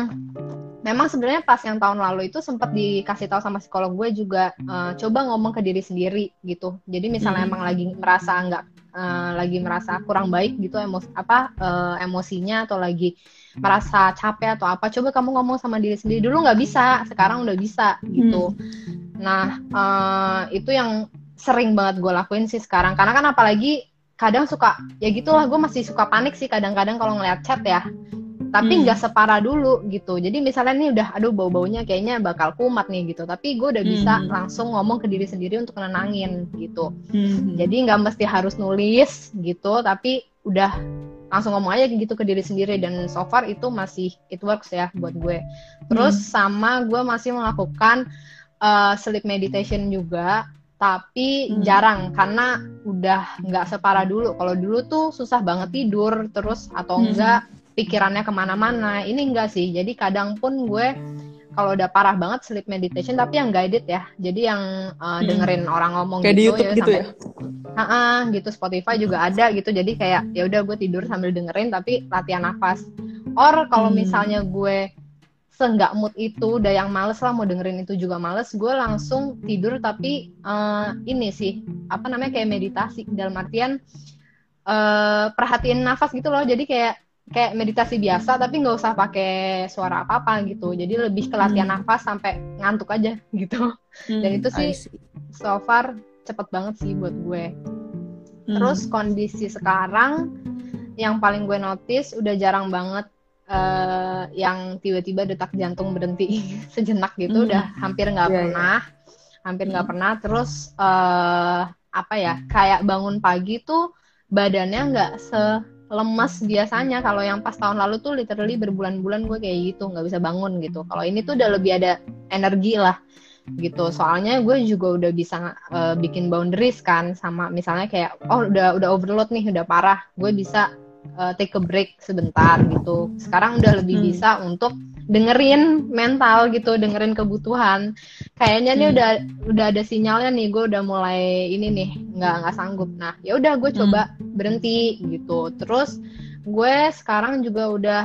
memang sebenarnya pas yang tahun lalu itu sempat dikasih tahu sama psikolog gue juga uh, coba ngomong ke diri sendiri gitu. Jadi misalnya hmm. emang lagi merasa nggak uh, lagi merasa kurang baik gitu emos apa uh, emosinya atau lagi merasa capek atau apa coba kamu ngomong sama diri sendiri. Dulu nggak bisa sekarang udah bisa gitu. Hmm. nah uh, itu yang sering banget gue lakuin sih sekarang. Karena kan apalagi kadang suka ya gitulah gue masih suka panik sih kadang-kadang kalau ngeliat chat ya tapi hmm. nggak hmm. separah dulu gitu jadi misalnya nih udah aduh bau baunya kayaknya bakal kumat nih gitu tapi gue udah bisa hmm. langsung ngomong ke diri sendiri untuk nenangin gitu hmm. jadi nggak mesti harus nulis gitu tapi udah langsung ngomong aja gitu ke diri sendiri dan so far itu masih it works ya buat gue terus hmm. sama gue masih melakukan uh, sleep meditation juga tapi hmm. jarang karena udah nggak separah dulu kalau dulu tuh susah banget tidur terus atau hmm. Pikirannya ke mana-mana. Ini enggak sih. Jadi kadang pun gue kalau udah parah banget sleep meditation tapi yang guided ya. Jadi yang uh, dengerin hmm. orang ngomong kayak gitu, di YouTube ya, gitu sampai, ya? Uh -uh, gitu. Spotify juga ada gitu. Jadi kayak ya udah gue tidur sambil dengerin tapi latihan nafas. Or kalau hmm. misalnya gue seenggak mood itu udah yang males lah mau dengerin itu juga males gue langsung tidur tapi uh, ini sih apa namanya kayak meditasi. Dalam artian uh, perhatiin nafas gitu loh. Jadi kayak kayak meditasi biasa tapi nggak usah pakai suara apa apa gitu jadi lebih ke latihan hmm. nafas sampai ngantuk aja gitu hmm, dan itu sih so far cepet banget sih buat gue hmm. terus kondisi sekarang yang paling gue notice udah jarang banget uh, yang tiba-tiba detak jantung berhenti sejenak gitu hmm. udah hampir nggak yeah, iya. pernah yeah. hampir nggak hmm. pernah terus uh, apa ya kayak bangun pagi tuh badannya nggak se lemas biasanya. Kalau yang pas tahun lalu tuh literally berbulan-bulan gue kayak gitu nggak bisa bangun gitu. Kalau ini tuh udah lebih ada energi lah gitu. Soalnya gue juga udah bisa uh, bikin boundaries kan sama misalnya kayak oh udah udah overload nih udah parah. Gue bisa uh, take a break sebentar gitu. Sekarang udah lebih hmm. bisa untuk dengerin mental gitu dengerin kebutuhan kayaknya nih hmm. udah udah ada sinyalnya nih gue udah mulai ini nih nggak nggak sanggup nah ya udah gue coba hmm. berhenti gitu terus gue sekarang juga udah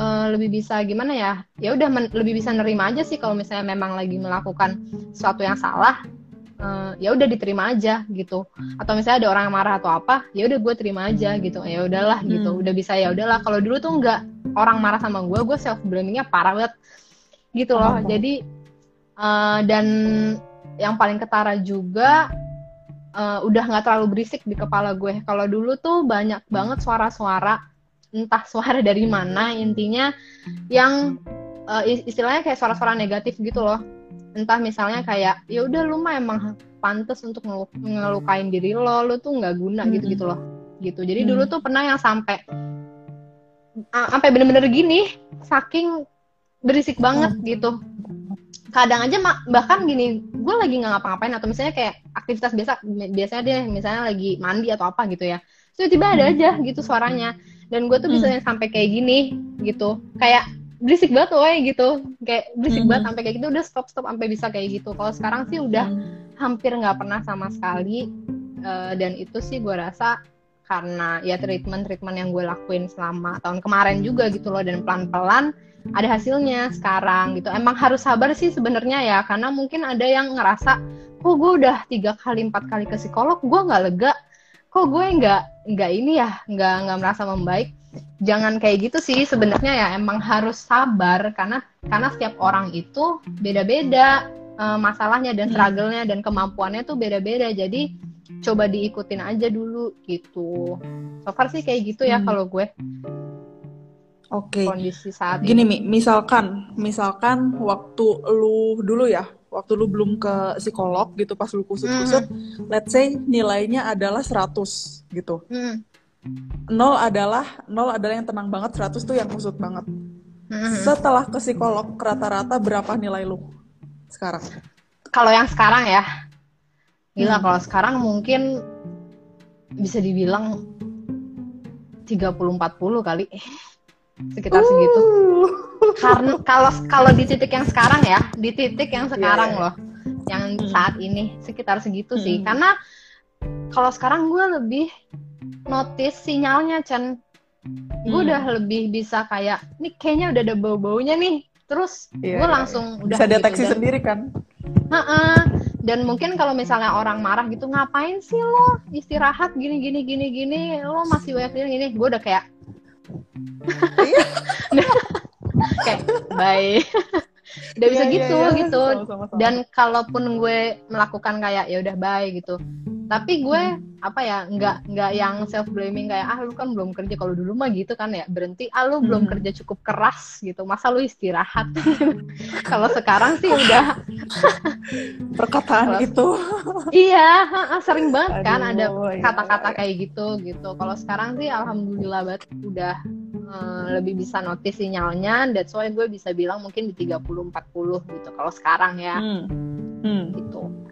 uh, lebih bisa gimana ya ya udah lebih bisa nerima aja sih kalau misalnya memang lagi melakukan sesuatu yang salah uh, ya udah diterima aja gitu atau misalnya ada orang yang marah atau apa ya udah gue terima aja gitu ya udahlah gitu. hmm. gitu udah bisa ya udahlah kalau dulu tuh nggak orang marah sama gue gue self blamingnya parah banget. Gitu loh. Oh. jadi uh, dan yang paling ketara juga uh, udah nggak terlalu berisik di kepala gue. Kalau dulu tuh banyak banget suara-suara entah suara dari mana intinya yang uh, istilahnya kayak suara-suara negatif gitu loh. Entah misalnya kayak ya udah lu mah emang pantas untuk ngelukain diri lo lu tuh nggak guna gitu gitu loh. Gitu. Jadi hmm. dulu tuh pernah yang sampai sampai bener-bener gini saking berisik banget hmm. gitu kadang aja bahkan gini gue lagi nggak ngapa-ngapain atau misalnya kayak aktivitas biasa biasanya dia misalnya lagi mandi atau apa gitu ya tiba-tiba ada hmm. aja gitu suaranya dan gue tuh bisa hmm. sampai kayak gini gitu kayak berisik banget woy gitu kayak berisik hmm. banget sampai kayak gitu udah stop stop sampai bisa kayak gitu kalau sekarang sih udah hmm. hampir nggak pernah sama sekali uh, dan itu sih gue rasa karena ya treatment treatment yang gue lakuin selama tahun kemarin juga gitu loh dan pelan pelan ada hasilnya sekarang gitu. Emang harus sabar sih sebenarnya ya karena mungkin ada yang ngerasa kok gue udah tiga kali empat kali ke psikolog gue nggak lega? Kok gue nggak nggak ini ya nggak nggak merasa membaik? Jangan kayak gitu sih sebenarnya ya emang harus sabar karena karena setiap orang itu beda-beda uh, masalahnya dan hmm. struggle-nya dan kemampuannya tuh beda-beda. Jadi coba diikutin aja dulu gitu so far sih kayak gitu ya hmm. kalau gue Oke. Okay. Kondisi saat Gini Mi, misalkan, misalkan waktu lu dulu ya, waktu lu belum ke psikolog gitu pas lu kusut-kusut, hmm. let's say nilainya adalah 100 gitu. Hmm nol adalah nol adalah yang tenang banget 100 tuh yang kusut banget mm-hmm. setelah ke psikolog rata-rata berapa nilai lu sekarang kalau yang sekarang ya gila hmm. kalau sekarang mungkin bisa dibilang 30-40 kali sekitar uh. segitu karena kalau kalau di titik yang sekarang ya di titik yang sekarang yeah. loh yang hmm. saat ini sekitar segitu hmm. sih karena kalau sekarang gue lebih notice sinyalnya Chen gue hmm. udah lebih bisa kayak ini kayaknya udah ada bau-baunya nih terus yeah, gue iya, langsung yeah. udah bisa deteksi gitu, sendiri kan -uh. Dan mungkin kalau misalnya orang marah gitu ngapain sih lo istirahat gini gini gini gini lo masih banyak gini gini gue udah kayak iya. kayak bye udah bisa yeah, gitu yeah, yeah. gitu sama -sama. dan kalaupun gue melakukan kayak ya udah bye gitu tapi gue apa ya nggak nggak yang self blaming kayak ah lu kan belum kerja. Kalau dulu mah gitu kan ya berhenti ah lu belum Hmm. kerja cukup keras gitu. Masa lu istirahat? Kalau sekarang sih udah. Perkataan itu. Iya sering banget kan Aduh, ada ya. kata-kata kayak gitu gitu. Kalau sekarang sih alhamdulillah banget udah eh, lebih bisa notice sinyalnya that's why gue bisa bilang mungkin di 30 40 gitu kalau sekarang ya. Hmm. Hmm. gitu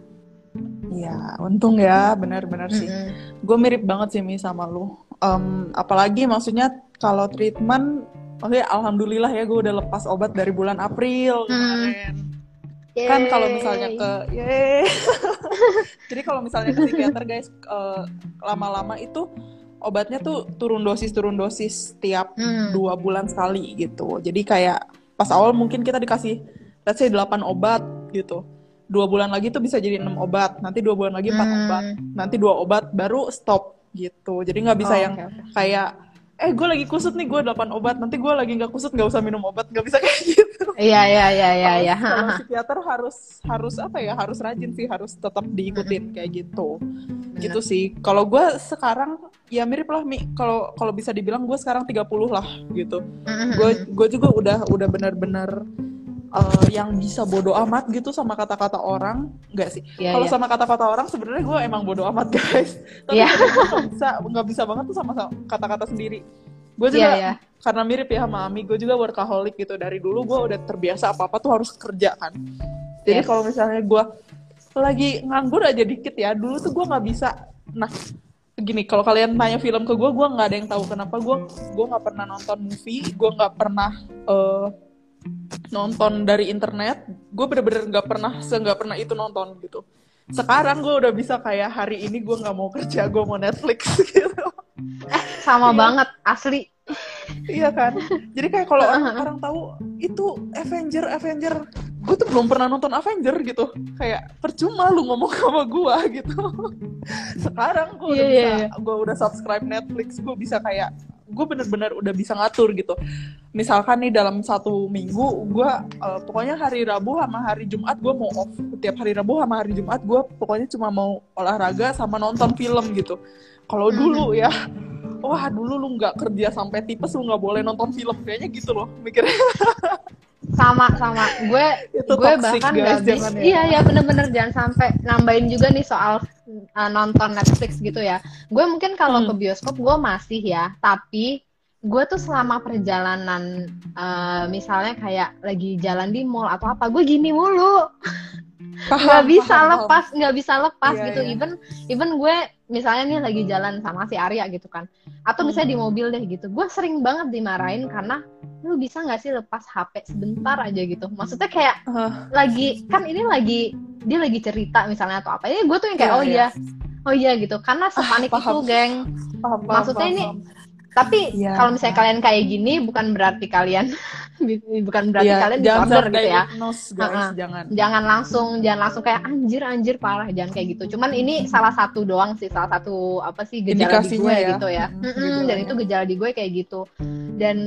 ya untung ya benar-benar sih gue mirip banget sih Mi sama lu Em, apalagi maksudnya kalau treatment Oke, alhamdulillah ya gue udah lepas obat dari bulan April kemarin. Kan kalau misalnya ke. Jadi kalau misalnya ke psikiater guys eh, lama-lama itu obatnya tuh turun dosis turun dosis tiap Hmm. dua bulan sekali gitu. Jadi kayak pas awal mungkin kita dikasih let's say 8 obat gitu. Dua bulan lagi tuh bisa jadi enam obat. Nanti dua bulan lagi empat Hmm. obat. Nanti dua obat baru stop gitu. Jadi nggak bisa Oh, yang oke. kayak eh gue lagi kusut nih gue 8 obat. Nanti gue lagi nggak kusut nggak usah minum obat. Nggak bisa kayak gitu. Iya iya iya iya kalau psikiater harus harus apa ya harus rajin sih harus tetap diikutin kayak gitu. Gitu sih. Kalau gue sekarang ya mirip lah mi. Kalau kalau bisa dibilang gue sekarang 30 lah gitu. Gue gue juga udah udah benar-benar eh, yang bisa bodoh amat gitu sama kata-kata orang nggak sih Iya, kalau iya. sama kata-kata orang sebenarnya gue emang bodoh amat guys tapi Iya. gue nggak bisa nggak bisa banget tuh sama kata-kata sendiri gue juga Iya iya. karena mirip ya sama Ami gue juga workaholic gitu dari dulu gue udah terbiasa apa apa tuh harus kerja kan jadi Yes. kalau misalnya gue lagi nganggur aja dikit ya dulu tuh gue nggak bisa nah gini kalau kalian tanya film ke gue gue nggak ada yang tahu kenapa gue gue nggak pernah nonton movie gue nggak pernah eh, nonton dari internet gue bener-bener nggak pernah se nggak pernah itu nonton gitu sekarang gue udah bisa kayak hari ini gue nggak mau kerja gue mau Netflix gitu Sama Iya. banget asli. Iya kan? Jadi kayak kalau orang, orang tahu itu Avenger, Avenger, gue tuh belum pernah nonton Avenger gitu. Kayak percuma lu ngomong sama gue gitu. Sekarang gue udah Iya, iya, bisa, gue udah subscribe Netflix, gue bisa kayak gue bener-bener udah bisa ngatur gitu. Misalkan nih dalam satu minggu, gue eh, pokoknya hari Rabu sama hari Jumat gue mau off. Tiap hari Rabu sama hari Jumat gue pokoknya cuma mau olahraga sama nonton film gitu. Kalau dulu ya, wah dulu lu nggak kerja sampai tipes lu nggak boleh nonton film kayaknya gitu loh mikirnya Sama sama. Gue gue bahkan guys jangan ya Iya ya bener-bener jangan sampai nambahin juga nih soal uh, nonton Netflix gitu ya. Gue mungkin kalau Hmm. ke bioskop gue masih ya, tapi gue tuh selama perjalanan uh, misalnya kayak lagi jalan di mall atau apa, gue gini mulu. Nggak bisa paham, paham. lepas nggak bisa lepas Iya, gitu iya. even even gue misalnya nih lagi jalan sama si Arya gitu kan. Atau misalnya di Hmm. mobil deh gitu. Gue sering banget dimarahin karena lu bisa nggak sih lepas HP sebentar aja gitu? Maksudnya kayak Ah, lagi kan ini lagi dia lagi cerita misalnya atau apa. Ini gue tuh yang kayak Iya, oh iya. iya. oh iya gitu. Karena sepanik itu paham. geng. Paham, paham, Maksudnya paham, ini- paham. Tapi Iya. kalau misalnya kalian kayak gini bukan berarti kalian bukan berarti Iya, kalian jangan disorder gitu ya guys Ah-ah. jangan jangan langsung jangan langsung kayak anjir anjir parah jangan kayak gitu cuman ini salah satu doang sih salah satu apa sih gejala di gue ya. gitu ya Mm, gejalanya. dan itu gejala di gue kayak gitu dan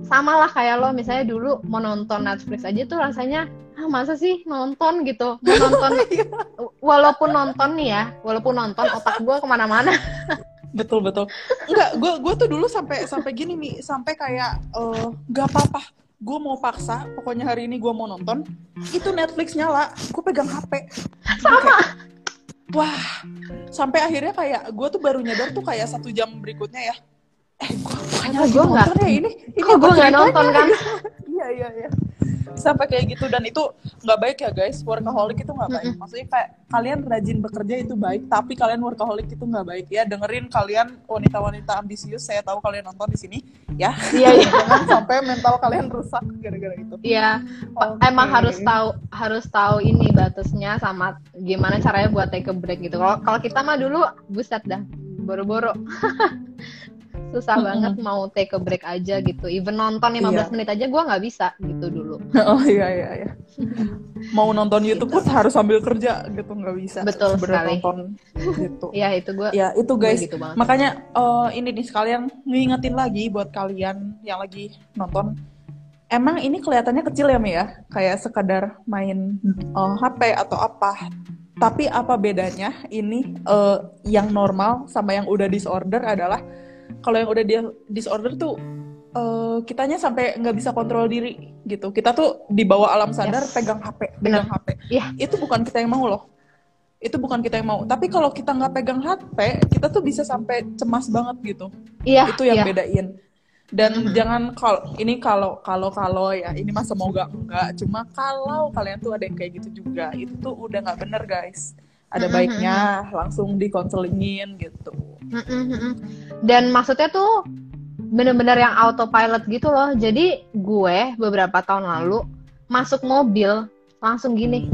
sama lah kayak lo misalnya dulu mau nonton Netflix aja tuh rasanya ah masa sih nonton gitu mau nonton Iya. walaupun nonton nih ya walaupun nonton otak gue ke mana-mana betul betul. Enggak gue gue tuh dulu sampai sampai gini mi. Sampai kayak eh, nggak apa-apa. Gue mau paksa pokoknya hari ini gue mau nonton itu Netflix nyala. Gue pegang HP sama. wah. Sampai akhirnya kayak gue tuh baru nyadar tuh kayak satu jam berikutnya ya. Eh gue gua nggak- ya ini ini gue apa nggak nonton kan iya iya iya sampai kayak gitu. Dan itu nggak baik ya guys. Workaholic itu nggak baik. Maksudnya kayak kalian rajin bekerja itu baik tapi kalian workaholic itu nggak baik. Ya dengerin kalian wanita-wanita ambisius. Saya tahu kalian nonton di sini. Ya. Iya iya. Jangan sampai mental kalian rusak gara-gara itu. Iya, Oke. emang harus tahu harus tahu ini batasnya sama gimana caranya buat take a break gitu. Kalau kalau kita mah dulu buset dah, boro-boro. Susah Mm-mm. banget mau take a break aja gitu. Even nonton 15 Iya. menit aja gua nggak bisa gitu dulu. oh iya iya iya mau nonton YouTube pun harus sambil kerja gitu nggak bisa Betul sekali. nonton gitu Iya, itu gua ya itu guys gitu banget. Makanya eh, ini nih sekalian ngingetin lagi buat kalian yang lagi nonton. Emang ini kelihatannya kecil ya Mi ya? Kayak sekadar main eh, HP atau apa. tapi apa bedanya ini uh, yang normal sama yang udah disorder adalah kalau yang udah dia disorder tuh uh, kitanya sampai nggak bisa kontrol diri gitu. Kita tuh di bawah alam sadar yes. pegang HP, pegang Bener. HP. Yeah. Itu bukan kita yang mau loh. Itu bukan kita yang mau. Tapi kalau kita nggak pegang HP, kita tuh bisa sampai cemas banget gitu. Iya. Yeah. Itu yang yeah. bedain dan mm -hmm. jangan kalau ini kalau kalau kalau ya ini mah semoga enggak cuma kalau kalian tuh ada yang kayak gitu juga itu tuh udah nggak bener guys ada mm -hmm. baiknya langsung dikonselingin gitu mm -hmm. dan maksudnya tuh bener-bener yang autopilot gitu loh jadi gue beberapa tahun lalu masuk mobil langsung gini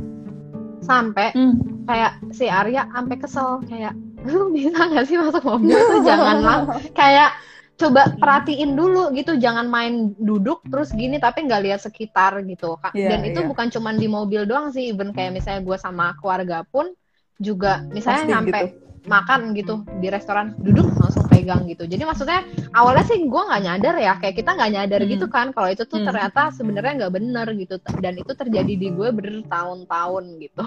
sampai mm. kayak si Arya sampai kesel kayak lu bisa gak sih masuk mobil tuh janganlah kayak coba perhatiin dulu gitu jangan main duduk terus gini tapi nggak lihat sekitar gitu yeah, dan itu yeah. bukan cuma di mobil doang sih even kayak misalnya gue sama keluarga pun juga misalnya Pasti nyampe gitu. makan gitu di restoran duduk langsung pegang gitu. Jadi maksudnya awalnya sih gue nggak nyadar ya kayak kita nggak nyadar hmm. gitu kan kalau itu tuh hmm. ternyata sebenarnya nggak bener gitu. Dan itu terjadi di gue bertahun-tahun gitu.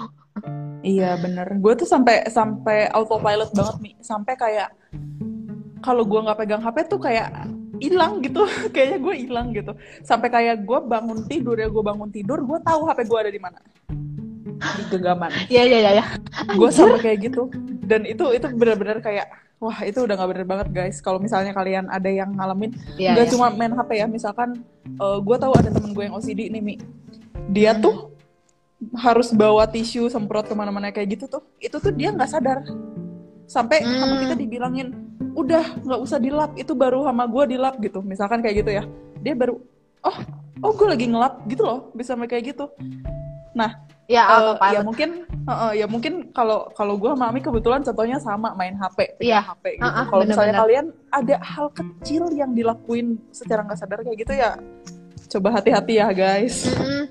Iya bener. Gue tuh sampai sampai autopilot banget nih sampai kayak kalau gue nggak pegang HP tuh kayak hilang gitu. Kayaknya gue hilang gitu. Sampai kayak gue bangun tidur ya gue bangun tidur gue tahu HP gue ada di mana di genggaman iya iya iya. Ya. gue sampai kayak gitu. Dan itu itu benar-benar kayak wah itu udah nggak bener banget guys. Kalau misalnya kalian ada yang ngalamin yeah, nggak yeah. cuma main HP ya. Misalkan uh, eh, gue tahu ada temen gue yang OCD nih mi. Dia hmm. tuh harus bawa tisu semprot ke mana-mana kayak gitu tuh itu tuh dia nggak sadar. Sampai hmm. sama kita dibilangin udah nggak usah dilap. Itu baru sama gue dilap gitu. Misalkan kayak gitu ya. Dia baru oh oh gue lagi ngelap gitu loh. Bisa sampai kayak gitu. Nah ya uh, ya mungkin uh, uh, ya mungkin kalau kalau gue sama Ami kebetulan contohnya sama main HP iya. HP gitu. Uh, uh, kalau misalnya kalian ada hal kecil yang dilakuin secara nggak sadar kayak gitu ya coba hati-hati ya guys. Mm -hmm.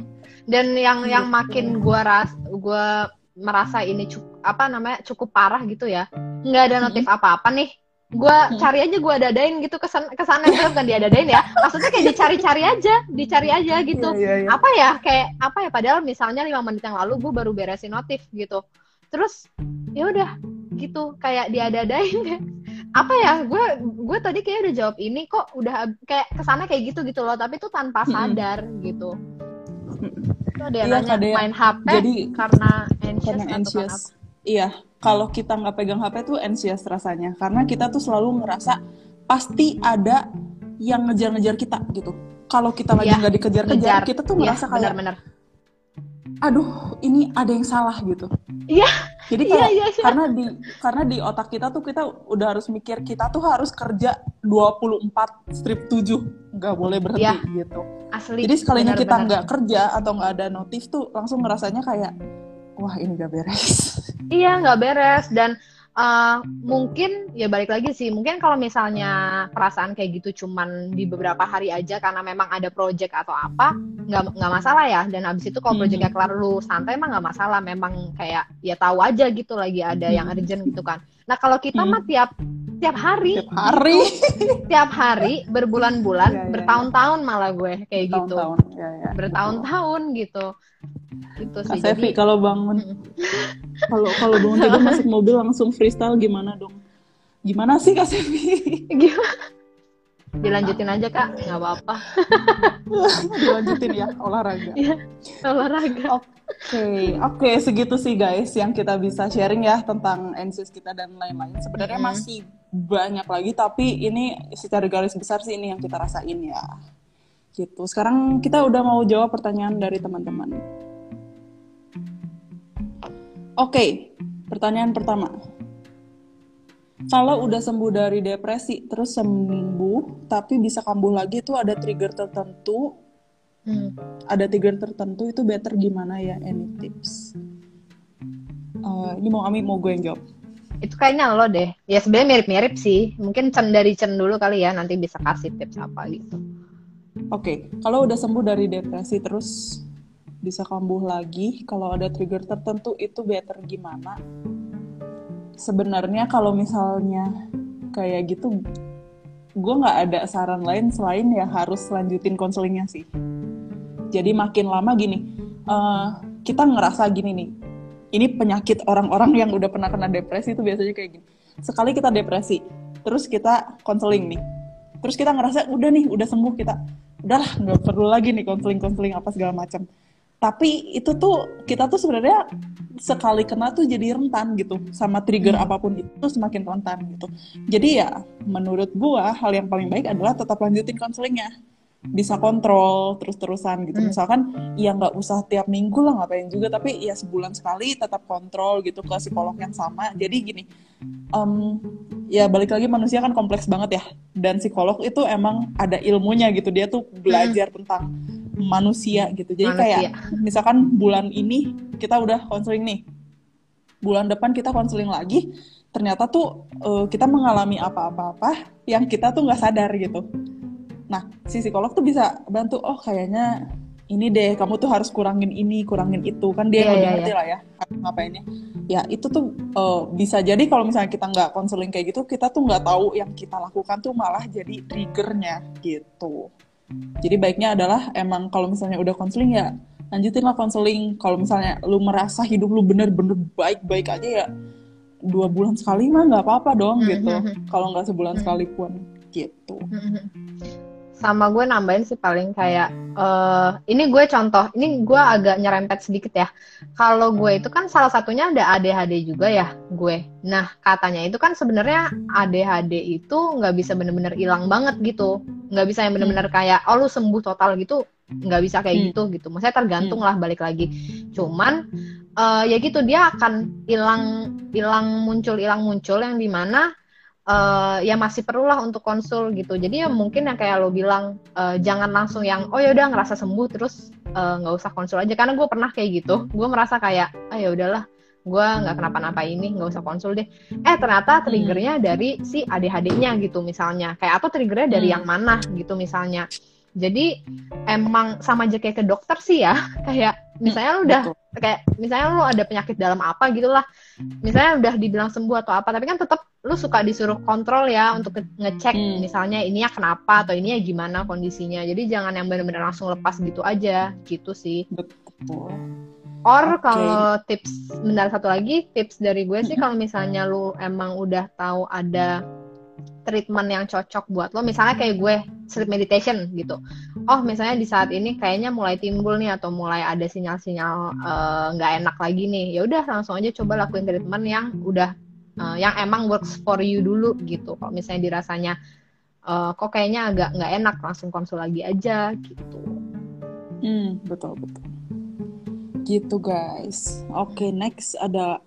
dan yang yang gitu. makin gue ras gue merasa ini cukup apa namanya cukup parah gitu ya. Nggak ada notif apa-apa nih gue cari aja gue dadain gitu kesan ke sana gitu. Bukan diadadain ya. Maksudnya kayak dicari-cari aja dicari aja gitu. Yeah, yeah, yeah. apa ya kayak apa ya padahal misalnya lima menit yang lalu gue baru beresin notif gitu. Terus ya udah gitu. Kayak diadadain. Apa ya gue gue tadi kayak udah jawab ini kok udah kayak ke sana kayak gitu gitu loh. Tapi itu tanpa sadar gitu. Itu ada yang iya, nanya ada main HP jadi karena anxious, karena anxious. iya kalau kita nggak pegang HP tuh anxious rasanya. Karena kita tuh selalu ngerasa pasti ada yang ngejar-ngejar kita gitu. Kalau kita lagi iya, nggak ya, dikejar-kejar kita tuh ngerasa ya, kayak bener, aduh ini ada yang salah gitu. Iya. Jadi iya, kayak iya, iya, karena di karena di otak kita tuh kita udah harus mikir kita tuh harus kerja 24 strip 7 nggak boleh berhenti ya, gitu. Asli. Jadi sekalinya bener, kita nggak kerja atau nggak ada notif tuh langsung ngerasanya kayak wah ini gak beres. Iya nggak beres. Dan uh, mungkin ya balik lagi sih mungkin kalau misalnya perasaan kayak gitu cuman di beberapa hari aja karena memang ada project atau apa nggak nggak masalah ya. Dan abis itu kalau hmm. projectnya kelar lu santai emang nggak masalah. Memang kayak ya tahu aja gitu lagi ada yang hmm. urgent gitu kan nah kalau kita hmm. mah tiap tiap hari tiap hari gitu, tiap hari berbulan-bulan ya, ya, bertahun-tahun malah gue kayak gitu ya, ya, bertahun-tahun gitu itu sih. Kak Sevi Jadi... kalau bangun kalau kalau bangun tidur masuk mobil langsung freestyle gimana dong? Gimana sih Kak Sevi? Gimana? Dilanjutin aja Kak, nggak apa-apa. Dilanjutin ya olahraga. Iya, olahraga. Oke, okay. oke okay, segitu sih guys yang kita bisa sharing ya tentang anxious kita dan lain-lain. Sebenarnya mm -hmm. masih banyak lagi tapi ini secara garis besar sih ini yang kita rasain ya. Gitu. Sekarang kita udah mau jawab pertanyaan dari teman-teman. Oke, okay, pertanyaan pertama. Kalau udah sembuh dari depresi, terus sembuh, tapi bisa kambuh lagi itu ada trigger tertentu. Hmm. Ada trigger tertentu itu better gimana ya? Any tips? Uh, ini mau Ami mau gue yang jawab. Itu kayaknya lo deh. Ya sebenarnya mirip-mirip sih. Mungkin Cen dari Cen dulu kali ya, nanti bisa kasih tips apa gitu. Oke, okay. kalau udah sembuh dari depresi terus bisa kambuh lagi kalau ada trigger tertentu itu better gimana sebenarnya kalau misalnya kayak gitu gue nggak ada saran lain selain ya harus lanjutin konselingnya sih. Jadi makin lama gini uh, kita ngerasa gini nih ini penyakit orang-orang yang udah pernah kena depresi itu biasanya kayak gini. Sekali kita depresi terus kita konseling nih. Terus kita ngerasa udah nih udah sembuh kita udahlah nggak perlu lagi nih konseling konseling apa segala macam tapi itu tuh kita tuh sebenarnya sekali kena tuh jadi rentan gitu sama trigger hmm. apa pun itu semakin rentan gitu jadi ya menurut gua hal yang paling baik adalah tetap lanjutin konselingnya bisa kontrol terus-terusan gitu. Hmm. Misalkan ya nggak usah tiap minggu lah ngapain juga, tapi ya sebulan sekali tetap kontrol gitu ke psikolog yang sama. Jadi gini, um, ya balik lagi manusia kan kompleks banget ya, dan psikolog itu emang ada ilmunya gitu. Dia tuh belajar hmm. tentang manusia gitu. Jadi manusia. kayak misalkan bulan ini kita udah konseling nih, bulan depan kita konseling lagi, ternyata tuh uh, kita mengalami apa-apa-apa yang kita tuh nggak sadar gitu Nah, si psikolog tuh bisa bantu, oh kayaknya ini deh, kamu tuh harus kurangin ini, kurangin itu. Kan dia yeah, lebih yeah, ngerti yeah. lah ya, ngapainnya. Ya, itu tuh uh, bisa jadi kalau misalnya kita nggak konseling kayak gitu, kita tuh nggak tahu yang kita lakukan tuh malah jadi triggernya gitu. Jadi baiknya adalah emang kalau misalnya udah konseling ya lanjutin lah konseling. Kalau misalnya lu merasa hidup lu bener-bener baik-baik aja ya dua bulan sekali mah nggak apa-apa dong gitu. Mm -hmm. Kalau nggak sebulan -hmm. sekalipun gitu. Sama gue nambahin sih paling kayak uh, ini gue contoh ini gue agak nyerempet sedikit ya kalau gue itu kan salah satunya ada ADHD juga ya gue nah katanya itu kan sebenarnya ADHD itu nggak bisa bener-bener hilang banget gitu nggak bisa yang bener-bener hmm. kayak oh lu sembuh total gitu nggak bisa kayak hmm. gitu gitu maksudnya tergantung hmm. lah balik lagi cuman uh, ya gitu dia akan hilang hilang muncul hilang muncul yang di mana uh, ya masih perlulah untuk konsul gitu. Jadi ya mungkin yang kayak lo bilang uh, jangan langsung yang oh ya udah ngerasa sembuh terus eh, nggak uh, usah konsul aja karena gue pernah kayak gitu. Gue merasa kayak ah ya udahlah gue nggak kenapa-napa ini nggak usah konsul deh. Eh ternyata triggernya hmm. dari si ADHD-nya gitu misalnya. Kayak atau triggernya dari hmm. yang mana gitu misalnya. Jadi emang sama aja kayak ke dokter sih ya. Kayak misalnya lu udah Betul. kayak misalnya lu ada penyakit dalam apa gitulah. Misalnya udah dibilang sembuh atau apa, tapi kan tetap lu suka disuruh kontrol ya untuk ngecek hmm. misalnya ininya kenapa atau ininya gimana kondisinya. Jadi jangan yang benar-benar langsung lepas gitu aja gitu sih. Betul. Or okay. kalau tips benar satu lagi tips dari gue sih kalau misalnya lu emang udah tahu ada treatment yang cocok buat lo misalnya kayak gue sleep meditation gitu oh misalnya di saat ini kayaknya mulai timbul nih atau mulai ada sinyal-sinyal eh, nggak -sinyal, uh, enak lagi nih ya udah langsung aja coba lakuin treatment yang udah uh, yang emang works for you dulu gitu. Kalau misalnya dirasanya uh, kok kayaknya agak nggak enak langsung konsul lagi aja gitu. Hmm betul betul. Gitu guys. Oke okay, next ada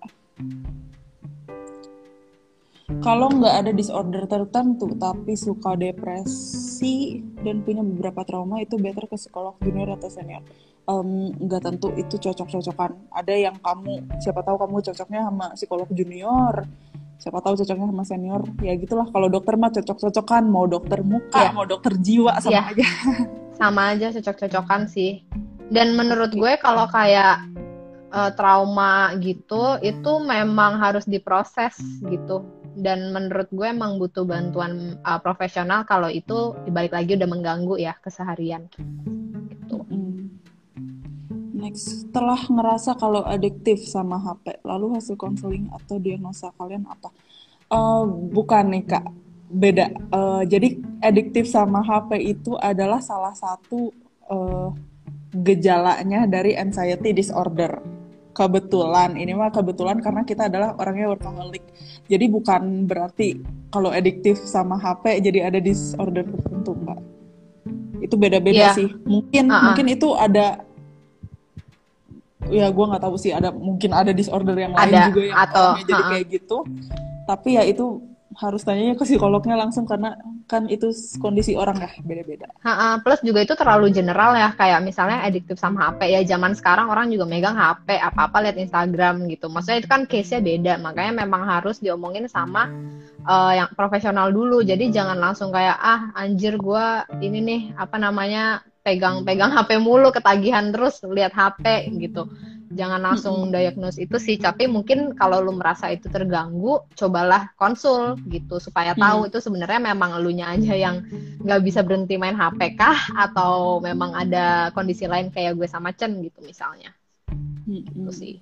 kalau nggak ada disorder tertentu tapi suka depresi dan punya beberapa trauma itu better ke psikolog junior atau senior. Nggak um, tentu itu cocok-cocokan. Ada yang kamu siapa tahu kamu cocoknya sama psikolog junior siapa tahu cocoknya sama senior. Ya gitulah kalau dokter mah cocok-cocokan. Mau dokter muka yeah. mau dokter jiwa sama yeah. aja. Sama aja cocok-cocokan sih. Dan menurut gue kalau kayak uh, trauma gitu itu memang harus diproses gitu dan menurut gue emang butuh bantuan uh, profesional kalau itu dibalik lagi udah mengganggu ya keseharian gitu. Next, setelah ngerasa kalau adiktif sama HP, lalu hasil konseling atau diagnosa kalian apa? Uh, bukan nih kak, beda. Uh, jadi adiktif sama HP itu adalah salah satu uh, gejalanya dari anxiety disorder kebetulan ini mah kebetulan karena kita adalah orangnya workaholic jadi bukan berarti kalau adiktif sama HP jadi ada disorder tertentu mbak itu beda-beda yeah. sih mungkin uh -uh. mungkin itu ada ya gue nggak tahu sih ada mungkin ada disorder yang lain ada, juga yang atau uh -uh. jadi kayak gitu tapi ya itu harus tanyanya ke psikolognya langsung karena kan itu kondisi orang ya beda-beda. Plus juga itu terlalu general ya kayak misalnya adiktif sama HP ya zaman sekarang orang juga megang HP apa-apa lihat Instagram gitu. Maksudnya itu kan case-nya beda makanya memang harus diomongin sama uh, yang profesional dulu. Jadi jangan langsung kayak ah anjir gue ini nih apa namanya pegang-pegang HP mulu ketagihan terus lihat HP gitu jangan langsung diagnose itu sih tapi mungkin kalau lu merasa itu terganggu cobalah konsul gitu supaya tahu itu sebenarnya memang elunya aja yang nggak bisa berhenti main HP kah atau memang ada kondisi lain kayak gue sama Chen gitu misalnya gitu sih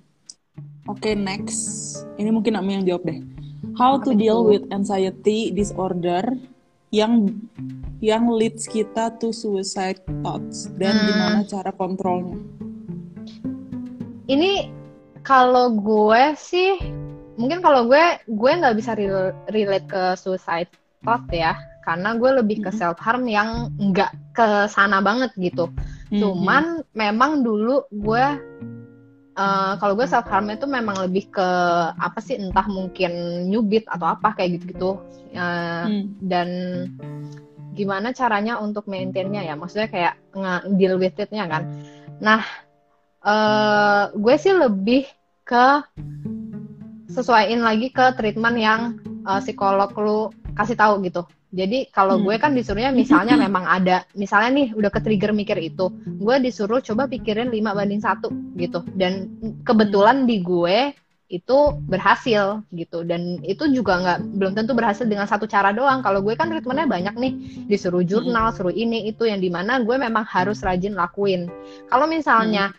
Oke, okay, next. Ini mungkin Ami yang jawab deh. How to deal with anxiety disorder yang yang leads kita to suicide thoughts dan hmm. gimana cara kontrolnya? Ini kalau gue sih mungkin kalau gue gue nggak bisa relate ke suicide thought ya karena gue lebih ke hmm. self harm yang nggak ke sana banget gitu. Mm -hmm. Cuman memang dulu gue uh, kalau gue self harm itu memang lebih ke apa sih entah mungkin nyubit atau apa kayak gitu-gitu uh, hmm. dan gimana caranya untuk maintainnya ya maksudnya kayak nge-deal with it-nya kan nah uh, gue sih lebih ke sesuaiin lagi ke treatment yang uh, psikolog lu kasih tahu gitu jadi kalau gue kan disuruhnya misalnya memang ada, misalnya nih udah ke trigger mikir itu, gue disuruh coba pikirin 5 banding satu gitu. Dan kebetulan di gue itu berhasil gitu. Dan itu juga nggak belum tentu berhasil dengan satu cara doang. Kalau gue kan ritmenya banyak nih. Disuruh jurnal suruh ini itu yang di mana gue memang harus rajin lakuin. Kalau misalnya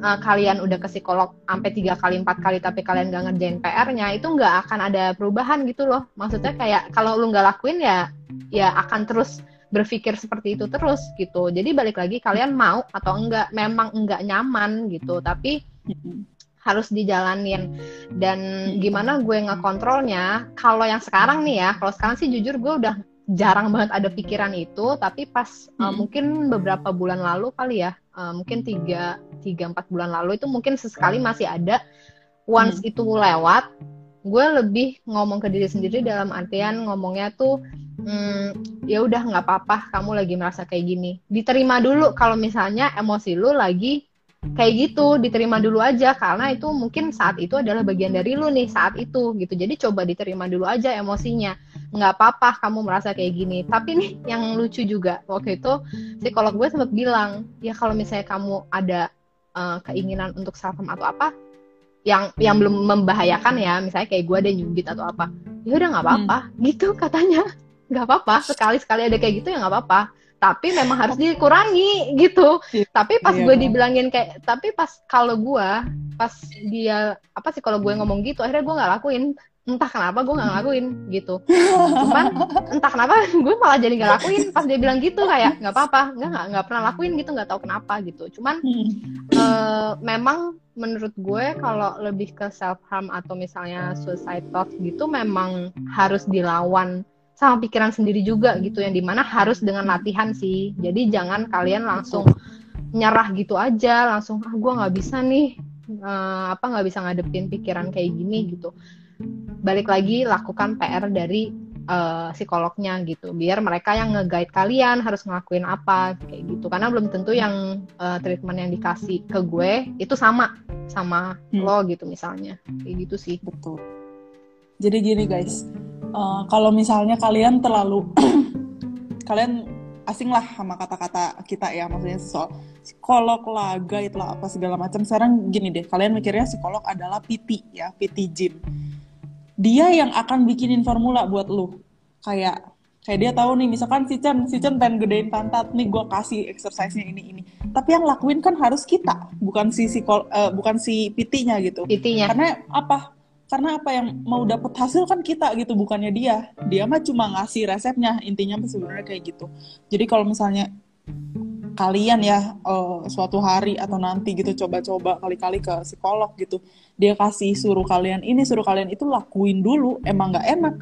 uh, kalian udah ke psikolog sampai tiga kali empat kali tapi kalian gak ngerjain PR-nya itu nggak akan ada perubahan gitu loh. Maksudnya kayak kalau lu nggak lakuin ya ya akan terus berpikir seperti itu terus gitu. Jadi balik lagi kalian mau atau enggak memang enggak nyaman gitu. Tapi harus dijalanin dan gimana gue ngekontrolnya kalau yang sekarang nih ya kalau sekarang sih jujur gue udah jarang banget ada pikiran itu tapi pas hmm. uh, mungkin beberapa bulan lalu kali ya uh, mungkin tiga tiga empat bulan lalu itu mungkin sesekali masih ada once hmm. itu lewat gue lebih ngomong ke diri sendiri dalam artian ngomongnya tuh hmm, ya udah nggak apa-apa kamu lagi merasa kayak gini diterima dulu kalau misalnya emosi lu lagi kayak gitu diterima dulu aja. Karena itu mungkin saat itu adalah bagian dari lu nih saat itu gitu. Jadi coba diterima dulu aja emosinya. Nggak apa-apa kamu merasa kayak gini. Tapi nih yang lucu juga waktu itu psikolog gue sempat bilang ya kalau misalnya kamu ada uh, keinginan untuk self atau apa yang yang belum membahayakan ya misalnya kayak gue ada nyubit atau apa ya udah nggak apa-apa hmm. gitu katanya. Nggak apa-apa sekali sekali ada kayak gitu ya nggak apa-apa tapi memang harus dikurangi gitu. Iya, tapi pas iya, gue dibilangin kayak, tapi pas kalau gue, pas dia apa sih kalau gue ngomong gitu, akhirnya gue nggak lakuin. Entah kenapa gue nggak lakuin gitu. Cuman entah kenapa gue malah jadi nggak lakuin. Pas dia bilang gitu kayak nggak apa-apa, nggak nggak pernah lakuin gitu, nggak tahu kenapa gitu. Cuman uh, memang menurut gue kalau lebih ke self harm atau misalnya suicide thoughts gitu memang harus dilawan sama pikiran sendiri juga gitu yang di mana harus dengan latihan sih. Jadi jangan kalian langsung nyerah gitu aja langsung ah gue nggak bisa nih uh, apa nggak bisa ngadepin pikiran kayak gini gitu. Balik lagi lakukan PR dari uh, psikolognya gitu biar mereka yang nge-guide kalian harus ngelakuin apa kayak gitu. Karena belum tentu yang uh, treatment yang dikasih ke gue itu sama sama hmm. lo gitu misalnya. Kayak gitu sih. Betul. Jadi gini guys uh, kalau misalnya kalian terlalu kalian asing lah sama kata-kata kita ya maksudnya soal psikolog lah guide lah apa segala macam. Sekarang gini deh kalian mikirnya psikolog adalah PT ya PT gym. Dia yang akan bikinin formula buat lu. Kayak kayak dia tahu nih misalkan si Chen si Chen pengen gedein pantat nih gue kasih exercise-nya ini ini. Tapi yang lakuin kan harus kita bukan si psikol uh, bukan si PT-nya gitu. PT-nya karena apa karena apa yang mau dapat hasil kan kita gitu bukannya dia. Dia mah cuma ngasih resepnya intinya sebenarnya kayak gitu. Jadi kalau misalnya kalian ya uh, suatu hari atau nanti gitu coba-coba kali-kali ke psikolog gitu dia kasih suruh kalian ini suruh kalian itu lakuin dulu. Emang nggak enak.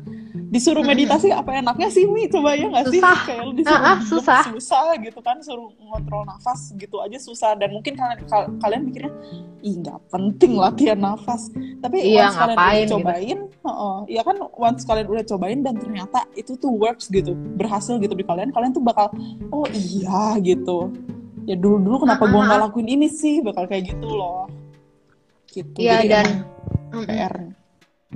Disuruh meditasi apa enaknya sih Mi? Coba ya nggak sih? Kayak lu disuruh uh, uh, susah. susah gitu kan suruh ngontrol nafas gitu aja susah. Dan mungkin kalian kalian mikirnya ih nggak penting latihan nafas. Tapi iya, once kalian udah gitu. cobain gitu. uh, ya kan once kalian udah cobain dan ternyata itu tuh works gitu berhasil gitu di kalian kalian tuh bakal oh iya gitu. Ya dulu dulu kenapa uh, gue nggak lakuin ini sih? Bakal kayak gitu loh gitu. Iya dan PR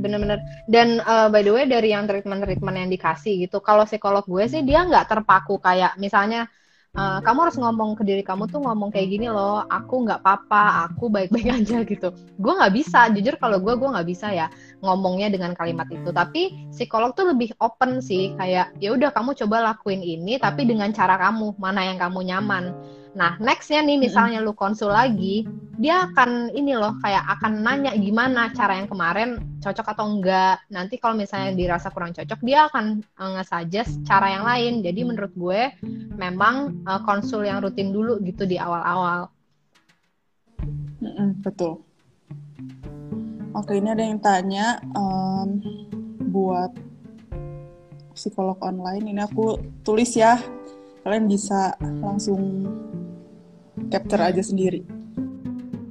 bener-bener. Dan uh, by the way dari yang treatment-treatment yang dikasih gitu kalau psikolog gue sih dia nggak terpaku kayak misalnya uh, kamu harus ngomong ke diri kamu tuh ngomong kayak gini loh aku nggak apa-apa aku baik-baik aja gitu. Gue nggak bisa jujur kalau gue gue nggak bisa ya ngomongnya dengan kalimat itu. Tapi psikolog tuh lebih open sih kayak ya udah kamu coba lakuin ini tapi dengan cara kamu mana yang kamu nyaman Nah, nextnya nih misalnya lu konsul lagi, dia akan ini loh kayak akan nanya gimana cara yang kemarin cocok atau enggak. Nanti kalau misalnya dirasa kurang cocok, dia akan uh, nge-suggest cara yang lain. Jadi menurut gue memang uh, konsul yang rutin dulu gitu di awal-awal. Betul. Oke, ini ada yang tanya um, buat psikolog online. Ini aku tulis ya. Kalian bisa langsung capture aja sendiri.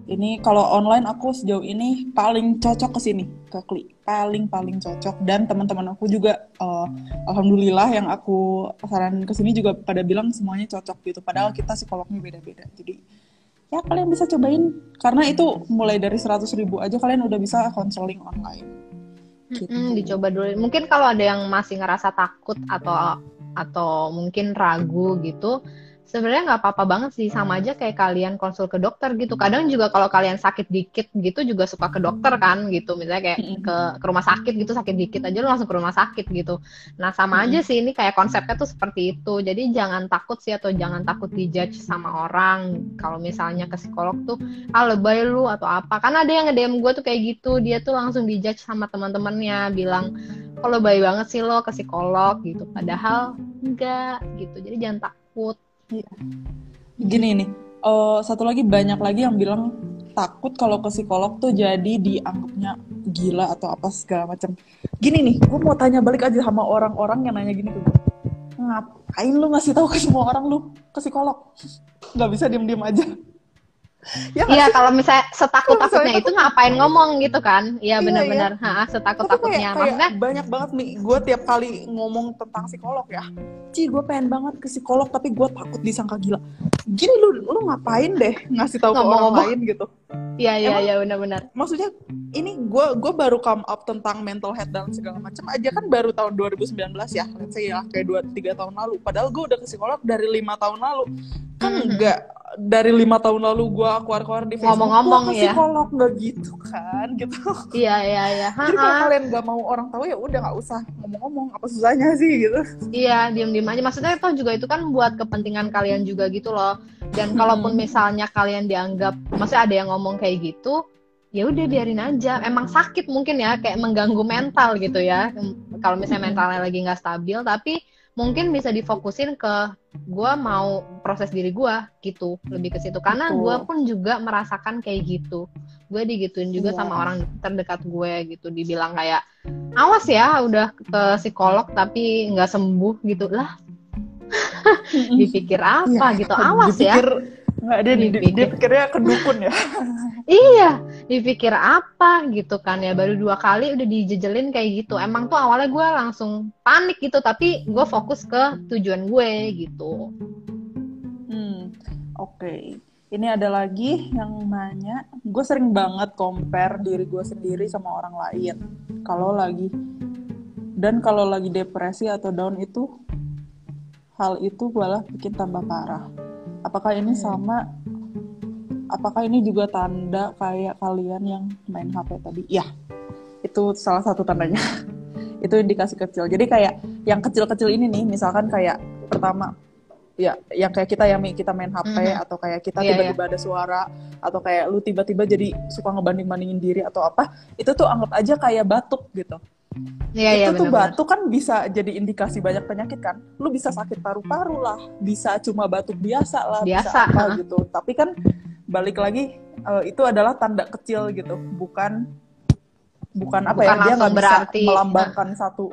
Ini kalau online aku sejauh ini paling cocok ke sini ke Kli, paling paling cocok dan teman-teman aku juga uh, alhamdulillah yang aku saran ke sini juga pada bilang semuanya cocok gitu. Padahal kita psikolognya beda-beda. Jadi ya kalian bisa cobain karena itu mulai dari 100 ribu aja kalian udah bisa konseling online. Gitu. Hmm, dicoba dulu. Mungkin kalau ada yang masih ngerasa takut atau atau mungkin ragu gitu, sebenarnya nggak apa-apa banget sih. Sama aja kayak kalian konsul ke dokter gitu. Kadang juga kalau kalian sakit dikit gitu juga suka ke dokter kan gitu. Misalnya kayak ke, ke rumah sakit gitu sakit dikit aja lu langsung ke rumah sakit gitu. Nah sama aja sih ini kayak konsepnya tuh seperti itu. Jadi jangan takut sih atau jangan takut dijudge sama orang. Kalau misalnya ke psikolog tuh ah lebay lu atau apa. Karena ada yang nge-DM gue tuh kayak gitu. Dia tuh langsung dijudge sama teman-temannya bilang kalau lebay banget sih lo ke psikolog? gitu. Padahal enggak gitu. Jadi jangan takut Gini nih, uh, satu lagi banyak lagi yang bilang takut kalau ke psikolog tuh jadi dianggapnya gila atau apa segala macam. Gini nih, gue mau tanya balik aja sama orang-orang yang nanya gini ke gue. Ngapain lu ngasih tahu ke semua orang lu ke psikolog? Gak bisa diem-diem aja. Ya, iya kalau misalnya setakut takutnya itu ngapain ngomong gitu kan? Iya, iya benar-benar. iya, setakut takutnya maksudnya banyak banget nih gue tiap kali ngomong tentang psikolog ya. Ci gue pengen banget ke psikolog tapi gue takut disangka gila. Gini lu lu ngapain deh ngasih tahu ke orang lain gitu iya iya iya benar-benar. maksudnya ini gue gue baru come up tentang mental health dan segala macam aja. Kan baru tahun 2019 ya let's say ya kayak dua tiga tahun lalu. Padahal gue udah ke psikolog dari lima tahun lalu. Kan enggak mm-hmm dari lima tahun lalu gue keluar-keluar di Facebook ngomong-ngomong ya psikolog nggak gitu kan gitu. Iya iya iya. Jadi kalau kalian nggak mau orang tahu ya udah nggak usah ngomong-ngomong. Apa susahnya sih gitu? Iya diem-diem aja. Maksudnya itu juga itu kan buat kepentingan kalian juga gitu loh. Dan kalaupun hmm. misalnya kalian dianggap maksudnya ada yang ngomong kayak gitu ya udah biarin aja. Emang sakit mungkin ya kayak mengganggu mental gitu ya. Kalau misalnya mentalnya lagi nggak stabil tapi mungkin bisa difokusin ke gue mau proses diri gue gitu lebih ke situ. Karena gue pun juga merasakan kayak gitu. Gue digituin juga yeah. sama orang terdekat gue gitu. Dibilang kayak awas ya udah ke psikolog tapi nggak sembuh gitu. Lah dipikir apa yeah. gitu? Awas dipikir, ya nggak dia dipikir. dia pikirnya kedukun ya. Iya dipikir apa gitu kan ya. Baru dua kali udah dijejelin kayak gitu. Emang tuh awalnya gue langsung panik gitu tapi gue fokus ke tujuan gue gitu. Hmm oke. Okay. ini ada lagi yang nanya. Gue sering banget compare diri gue sendiri sama orang lain. Kalau lagi dan kalau lagi depresi atau down itu hal itu malah bikin tambah parah apakah ini hmm. sama? Apakah ini juga tanda kayak kalian yang main HP tadi? Ya itu salah satu tandanya. Itu indikasi kecil. Jadi kayak yang kecil-kecil ini nih misalkan kayak pertama ya yang kayak kita yang kita main HP mm-hmm. atau kayak kita iya, tiba-tiba yeah, ada suara atau kayak lu tiba-tiba jadi suka ngebanding-bandingin diri atau apa itu tuh anggap aja kayak batuk gitu Iya, itu iya, tuh bener, batuk kan bisa jadi indikasi banyak penyakit kan. Lu bisa sakit paru-paru lah, bisa cuma batuk biasa lah, biasa, bisa apa gitu. Tapi kan balik lagi uh, itu adalah tanda kecil gitu, bukan bukan apa bukan ya dia nggak bisa melambangkan nah, satu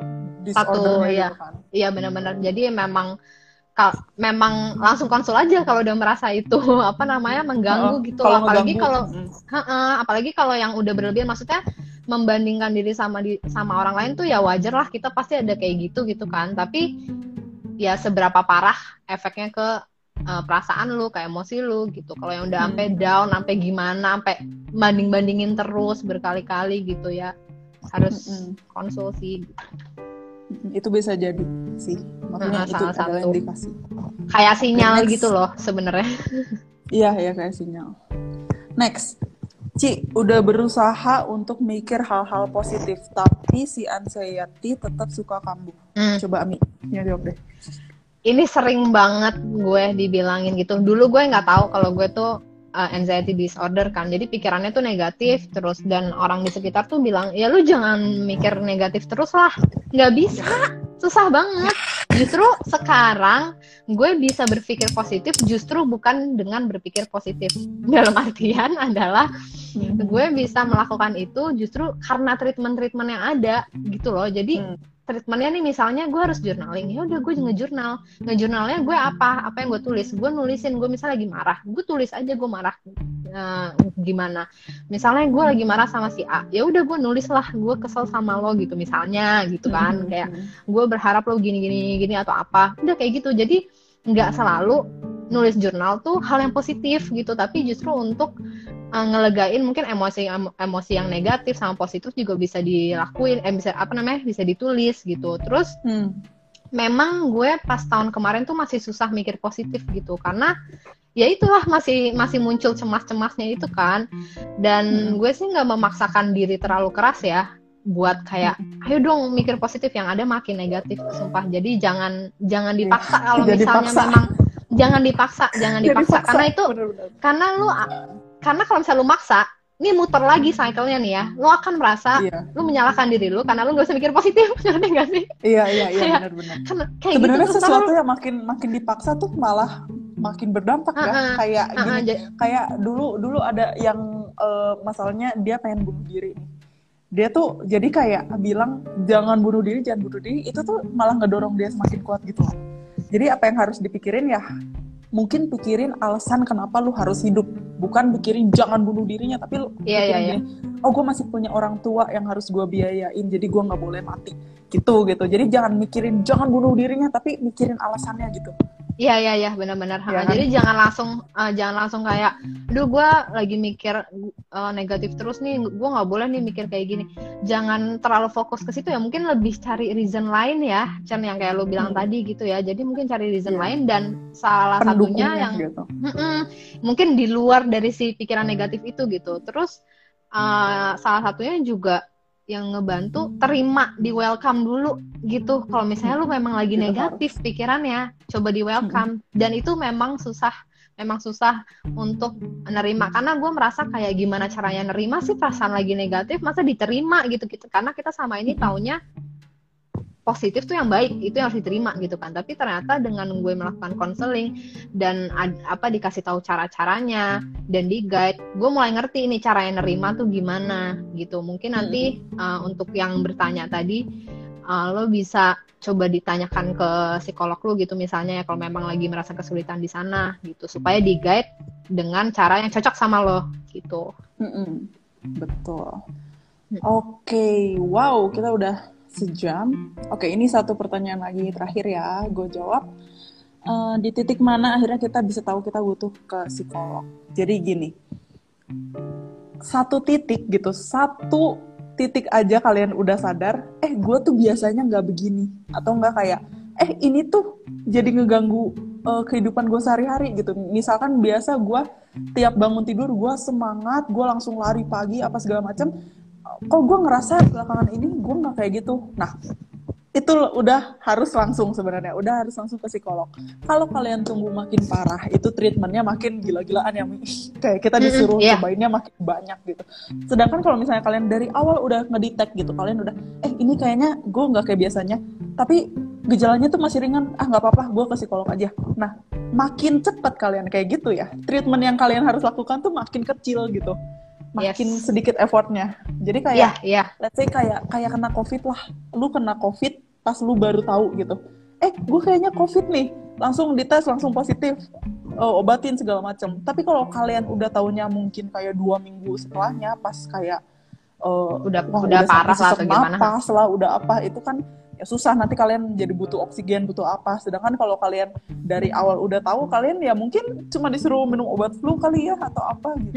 satu iya gitu kan. iya benar-benar jadi memang memang langsung konsul aja kalau udah merasa itu apa namanya mengganggu uh, gitu. kalau apalagi kalau apalagi kalau yang udah berlebihan maksudnya membandingkan diri sama di sama orang lain tuh ya wajar lah kita pasti ada kayak gitu gitu kan. Tapi ya seberapa parah efeknya ke uh, perasaan lu kayak emosi lu gitu. Kalau yang udah sampai down sampai gimana sampai banding bandingin terus berkali-kali gitu ya harus konsul sih itu bisa jadi sih makanya nah, itu salah satu indikasi kayak sinyal Next. gitu loh sebenarnya iya ya kayak sinyal Next, Ci, udah berusaha untuk mikir hal-hal positif, tapi si anxiety tetap suka kambuh. Hmm. Coba Ami, ya jawab deh. ini sering banget gue dibilangin gitu. Dulu gue nggak tahu kalau gue tuh uh, anxiety disorder kan. Jadi pikirannya tuh negatif terus dan orang di sekitar tuh bilang, "Ya lu jangan mikir negatif terus lah." Nggak bisa. Susah banget. Justru sekarang gue bisa berpikir positif justru bukan dengan berpikir positif. Dalam artian adalah gue bisa melakukan itu justru karena treatment-treatment yang ada gitu loh. Jadi hmm treatmentnya nih misalnya gue harus journaling ya udah gue ngejurnal. Ngejurnalnya gue apa? Apa yang gue tulis? Gue nulisin gue misalnya lagi marah gue tulis aja gue marah. Uh, gimana? Misalnya gue lagi marah sama si A ya udah gue nulis lah gue kesel sama lo gitu misalnya gitu kan. Hmm. kayak gue berharap lo gini gini gini atau apa. Udah kayak gitu. Jadi nggak selalu nulis jurnal tuh hal yang positif gitu tapi justru untuk uh, ngelegain mungkin emosi emosi yang negatif sama positif juga bisa dilakuin eh bisa apa namanya bisa ditulis gitu terus hmm. memang gue pas tahun kemarin tuh masih susah mikir positif gitu karena ya itulah masih masih muncul cemas-cemasnya itu kan dan hmm. gue sih nggak memaksakan diri terlalu keras ya buat kayak hmm. ayo dong mikir positif yang ada makin negatif sumpah jadi jangan jangan dipaksa kalau misalnya dipaksa. memang jangan dipaksa jangan dipaksa, dipaksa. karena itu bener -bener. karena lu karena kalau misalnya lu maksa ini muter lagi cycle-nya nih ya, lu akan merasa iya. lu menyalahkan diri lu karena lu gak usah mikir positif, ngerti gak sih? Iya iya iya benar-benar. Kan, Sebenarnya gitu, sesuatu yang makin makin dipaksa tuh malah makin berdampak uh -uh, ya. Kayak uh -uh, gini, kayak dulu dulu ada yang uh, masalahnya dia pengen bunuh diri nih. Dia tuh jadi kayak bilang jangan bunuh diri, jangan bunuh diri, itu tuh malah ngedorong dia semakin kuat gitu Jadi apa yang harus dipikirin ya mungkin pikirin alasan kenapa lu harus hidup. Bukan pikirin jangan bunuh dirinya tapi lu yeah, yeah, yeah. oh gue masih punya orang tua yang harus gue biayain jadi gue nggak boleh mati. Gitu gitu. Jadi jangan mikirin jangan bunuh dirinya tapi mikirin alasannya gitu Iya iya iya benar-benar. Ya, kan? Jadi jangan langsung uh, jangan langsung kayak, duh gue lagi mikir uh, negatif terus nih, gue nggak boleh nih mikir kayak gini. Jangan terlalu fokus ke situ ya. Mungkin lebih cari reason lain ya, Chan yang kayak lo bilang hmm. tadi gitu ya. Jadi mungkin cari reason ya. lain dan salah satunya yang gitu. mungkin di luar dari si pikiran negatif itu gitu. Terus uh, salah satunya juga yang ngebantu terima di welcome dulu gitu. Kalau misalnya lu memang lagi negatif pikirannya coba di welcome. Dan itu memang susah memang susah untuk menerima karena gue merasa kayak gimana caranya nerima sih perasaan lagi negatif masa diterima gitu gitu. Karena kita sama ini taunya positif tuh yang baik itu yang harus diterima gitu kan. Tapi ternyata dengan gue melakukan konseling dan ad, apa dikasih tahu cara caranya dan di guide gue mulai ngerti ini cara yang nerima tuh gimana gitu. Mungkin nanti uh, untuk yang bertanya tadi uh, lo bisa coba ditanyakan ke psikolog lu gitu misalnya ya kalau memang lagi merasa kesulitan di sana gitu. Supaya di guide dengan cara yang cocok sama lo gitu. Mm -mm. betul. Oke okay. wow kita udah sejam. Oke, ini satu pertanyaan lagi terakhir ya, gue jawab. Uh, di titik mana akhirnya kita bisa tahu kita butuh ke psikolog? Jadi gini, satu titik gitu, satu titik aja kalian udah sadar, eh gue tuh biasanya nggak begini, atau nggak kayak, eh ini tuh jadi ngeganggu uh, kehidupan gue sehari-hari gitu. Misalkan biasa gue tiap bangun tidur gue semangat, gue langsung lari pagi apa segala macam kok gue ngerasa belakangan ini gue nggak kayak gitu? Nah itu udah harus langsung sebenarnya udah harus langsung ke psikolog. Kalau kalian tunggu makin parah itu treatmentnya makin gila-gilaan ya kayak kita disuruh yeah. cobainnya makin banyak gitu. Sedangkan kalau misalnya kalian dari awal udah ngedetect gitu kalian udah eh ini kayaknya gue nggak kayak biasanya. Tapi gejalanya tuh masih ringan ah nggak apa-apa gue ke psikolog aja. Nah makin cepat kalian kayak gitu ya treatment yang kalian harus lakukan tuh makin kecil gitu makin yes. sedikit effortnya. Jadi kayak, yeah, yeah. let's say kayak kayak kena covid lah, lu kena covid pas lu baru tahu gitu. Eh, gue kayaknya covid nih, langsung dites langsung positif, oh, obatin segala macam. Tapi kalau kalian udah tahunya mungkin kayak dua minggu setelahnya, pas kayak uh, udah wah, udah, udah parah lah atau gimana? Pas lah, udah apa itu kan ya susah nanti kalian jadi butuh oksigen butuh apa. Sedangkan kalau kalian dari awal udah tahu kalian ya mungkin cuma disuruh minum obat flu kali ya atau apa gitu.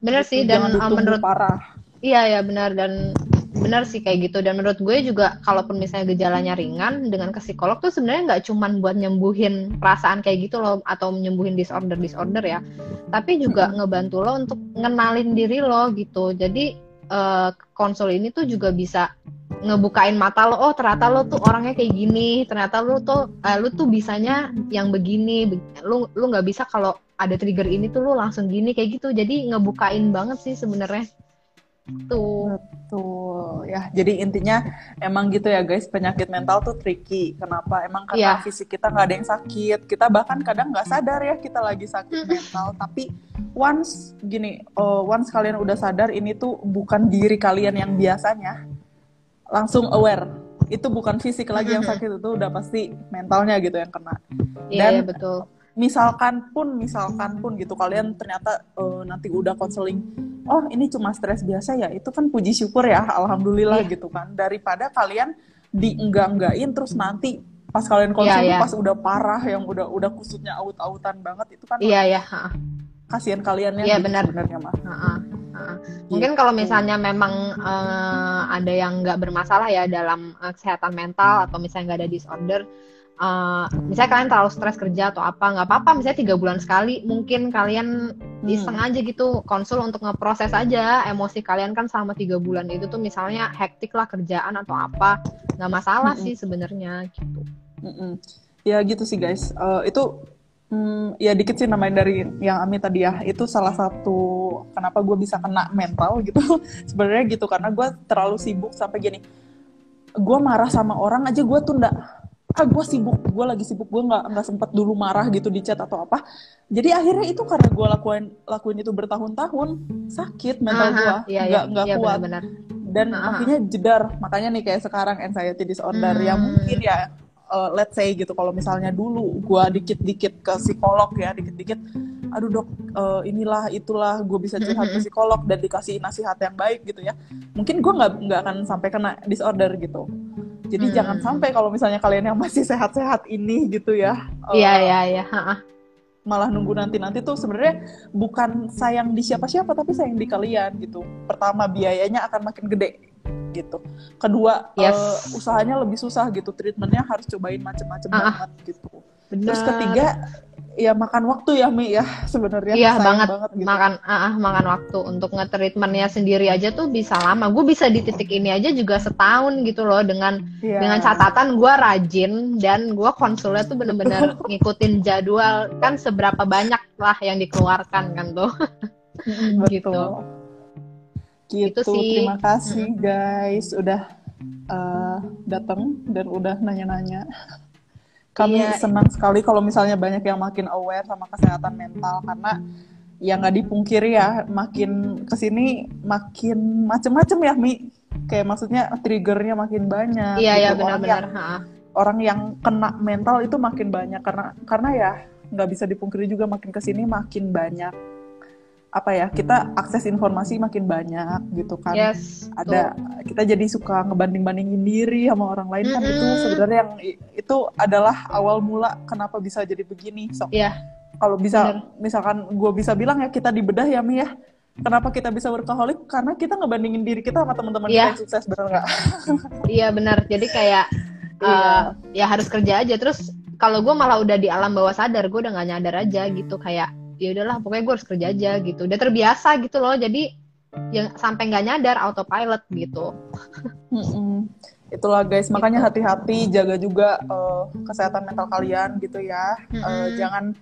Bener gitu, sih dan uh, menurut parah. Iya ya benar dan benar sih kayak gitu. Dan menurut gue juga kalaupun misalnya gejalanya ringan dengan ke psikolog tuh sebenarnya nggak cuma buat nyembuhin perasaan kayak gitu loh atau nyembuhin disorder disorder ya. Tapi juga ngebantu lo untuk ngenalin diri lo gitu. Jadi uh, konsul ini tuh juga bisa ngebukain mata lo oh ternyata lo tuh orangnya kayak gini ternyata lo tuh uh, lo tuh bisanya yang begini lo lo nggak bisa kalau ada trigger ini tuh lo langsung gini kayak gitu. Jadi ngebukain banget sih sebenarnya tuh betul. Ya jadi intinya emang gitu ya guys. Penyakit mental tuh tricky. Kenapa? Emang karena yeah. fisik kita nggak ada yang sakit. Kita bahkan kadang nggak sadar ya kita lagi sakit mental. Tapi once gini uh, once kalian udah sadar ini tuh bukan diri kalian yang biasanya. Langsung aware. Itu bukan fisik lagi yang sakit itu udah pasti mentalnya gitu yang kena. Iya, dan yeah, betul misalkan pun misalkan pun gitu kalian ternyata uh, nanti udah konseling oh ini cuma stres biasa ya itu kan puji syukur ya alhamdulillah yeah. gitu kan daripada kalian dienggak-enggakin terus nanti pas kalian konseling yeah, yeah. pas udah parah yang udah udah kusutnya aut-autan banget itu kan iya yeah, iya yeah. kasihan kaliannya iya yeah, benar sebenarnya mah uh -uh. Mungkin kalau gitu. misalnya memang uh, ada yang nggak bermasalah ya dalam uh, kesehatan mental atau misalnya nggak ada disorder, uh, misalnya kalian terlalu stres kerja atau apa nggak apa-apa misalnya tiga bulan sekali mungkin kalian hmm. iseng aja gitu konsul untuk ngeproses aja emosi kalian kan selama tiga bulan itu tuh misalnya hektik lah kerjaan atau apa nggak masalah hmm. sih sebenarnya gitu hmm. ya gitu sih guys uh, itu Hmm, ya dikit sih namanya dari yang Ami tadi ya itu salah satu kenapa gue bisa kena mental gitu sebenarnya gitu karena gue terlalu sibuk sampai gini gue marah sama orang aja gue tunda ah gue sibuk? Gue lagi sibuk gue nggak nggak sempet dulu marah gitu di chat atau apa. Jadi akhirnya itu karena gue lakuin lakuin itu bertahun-tahun sakit mental gue iya, nggak iya, nggak iya, kuat. bener, bener. dan Aha. akhirnya jedar. Makanya nih kayak sekarang anxiety disorder. Hmm. yang mungkin ya uh, let's say gitu kalau misalnya dulu gue dikit-dikit ke psikolog ya dikit-dikit aduh dok uh, inilah itulah gue bisa curhat ke psikolog dan dikasih nasihat yang baik gitu ya. Mungkin gue nggak nggak akan sampai kena disorder gitu jadi hmm. jangan sampai kalau misalnya kalian yang masih sehat-sehat ini gitu ya. Iya uh, iya iya. Malah nunggu nanti-nanti tuh sebenarnya bukan sayang di siapa-siapa tapi sayang di kalian gitu. Pertama biayanya akan makin gede gitu. Kedua yes. uh, usahanya lebih susah gitu. Treatmentnya harus cobain macem-macem uh, banget gitu. Bener. Terus ketiga ya makan waktu ya Mi ya. Sebenarnya iya banget, banget gitu. makan uh, makan waktu. Untuk nge-treatmentnya sendiri aja tuh bisa lama. Gue bisa di titik ini aja juga setahun gitu loh dengan yeah. dengan catatan gue rajin dan gue konsulnya tuh bener-bener ngikutin jadwal. Kan seberapa banyak lah yang dikeluarkan kan tuh. Gitu. gitu sih. terima kasih guys udah uh, datang dan udah nanya-nanya kami iya. senang sekali kalau misalnya banyak yang makin aware sama kesehatan mental karena ya nggak dipungkiri ya makin ke sini makin macem-macem ya mi kayak maksudnya triggernya makin banyak iya gitu. ya benar-benar orang, orang yang kena mental itu makin banyak karena karena ya nggak bisa dipungkiri juga makin ke sini makin banyak apa ya kita akses informasi makin banyak gitu kan. Yes, ada tuh. kita jadi suka ngebanding bandingin diri sama orang lain kan mm -hmm. itu sebenarnya yang itu adalah awal mula kenapa bisa jadi begini so yeah. kalau bisa Bener. misalkan gue bisa bilang ya kita dibedah ya Mi ya. Kenapa kita bisa workaholic? Karena kita ngebandingin diri kita sama teman-teman yeah. kita yang sukses bener nggak? Iya benar jadi kayak uh, ya harus kerja aja. Terus kalau gue malah udah di alam bawah sadar gue udah gak nyadar aja gitu. Kayak ya udahlah pokoknya gue harus kerja aja gitu. Udah terbiasa gitu loh jadi yang sampai nggak nyadar autopilot gitu. Itulah guys. Makanya gitu. hati-hati jaga juga uh, kesehatan mental kalian gitu ya. Uh, jangan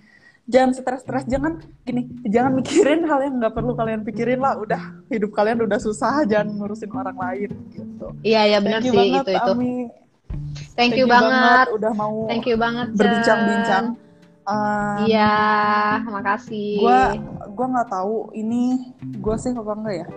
jangan stres-stres. Jangan gini jangan mikirin hal yang nggak perlu kalian pikirin lah. Udah hidup kalian udah susah jangan ngurusin orang lain gitu. Iya iya benar sih banget, itu itu. Ami. Thank, Thank you, you banget. banget udah mau Thank you banget berbincang-bincang Um, iya, makasih. Gua gua nggak tahu ini gue save apa enggak ya.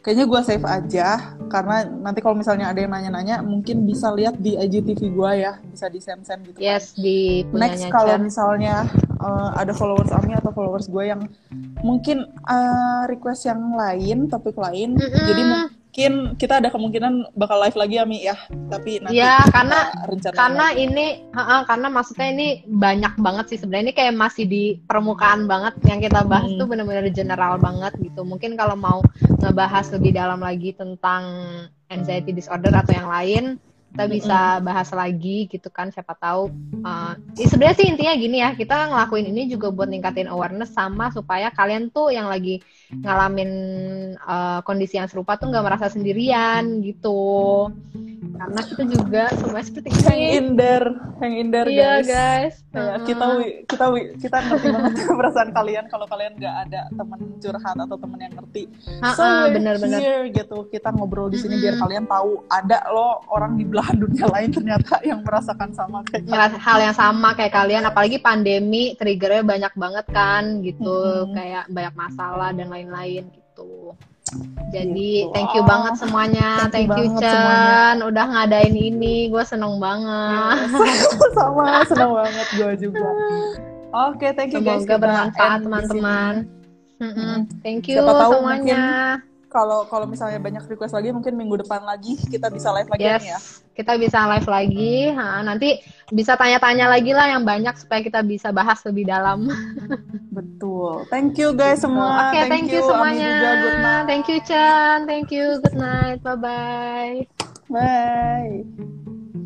Kayaknya gue save aja karena nanti kalau misalnya ada yang nanya-nanya mungkin bisa lihat di IGTV gue ya, bisa di send send gitu. Kan. Yes, kan. di Next kalau misalnya uh, ada followers Ami atau followers gue yang mungkin uh, request yang lain, topik lain, mm -hmm. jadi mungkin kita ada kemungkinan bakal live lagi ya Mi ya tapi nanti ya karena karena lagi. ini uh, uh, karena maksudnya ini banyak banget sih sebenarnya ini kayak masih di permukaan banget yang kita bahas hmm. tuh benar-benar general banget gitu mungkin kalau mau ngebahas lebih dalam lagi tentang anxiety disorder atau yang lain kita bisa bahas lagi gitu kan siapa tahu uh, ya sebenarnya sih intinya gini ya kita ngelakuin ini juga buat ningkatin awareness sama supaya kalian tuh yang lagi ngalamin uh, kondisi yang serupa tuh nggak merasa sendirian gitu karena kita juga semua seperti ini hang in there hang in there iya guys, guys. Kayak Uh-uh. kita kita kita ngerti banget perasaan kalian kalau kalian nggak ada teman curhat atau teman yang ngerti so Uh-uh, we're bener-bener. here gitu kita ngobrol di sini Mm-mm. biar kalian tahu ada loh orang di belahan dunia lain ternyata yang merasakan sama kayak hal yang sama kayak kalian apalagi pandemi triggernya banyak banget kan gitu. Mm-mm. kayak banyak masalah dan lain-lain gitu. Jadi Gitu. thank you banget semuanya. thank thank you you, Chan. udah ngadain ini. Gue seneng banget. Sama senang banget gue juga. Oke thank you guys semoga bermanfaat teman-teman. Mm. thank you Siapa tahu semuanya kalau kalau misalnya banyak request lagi mungkin minggu depan lagi kita bisa live lagi yes nih ya. Kita bisa live lagi. Ha, nanti bisa tanya-tanya lagi lah yang banyak supaya kita bisa bahas lebih dalam. Betul. Thank you guys semua. Oke, thank, you, Ami semuanya. juga. Good night. Thank you Chan, thank you, good night, bye bye. bye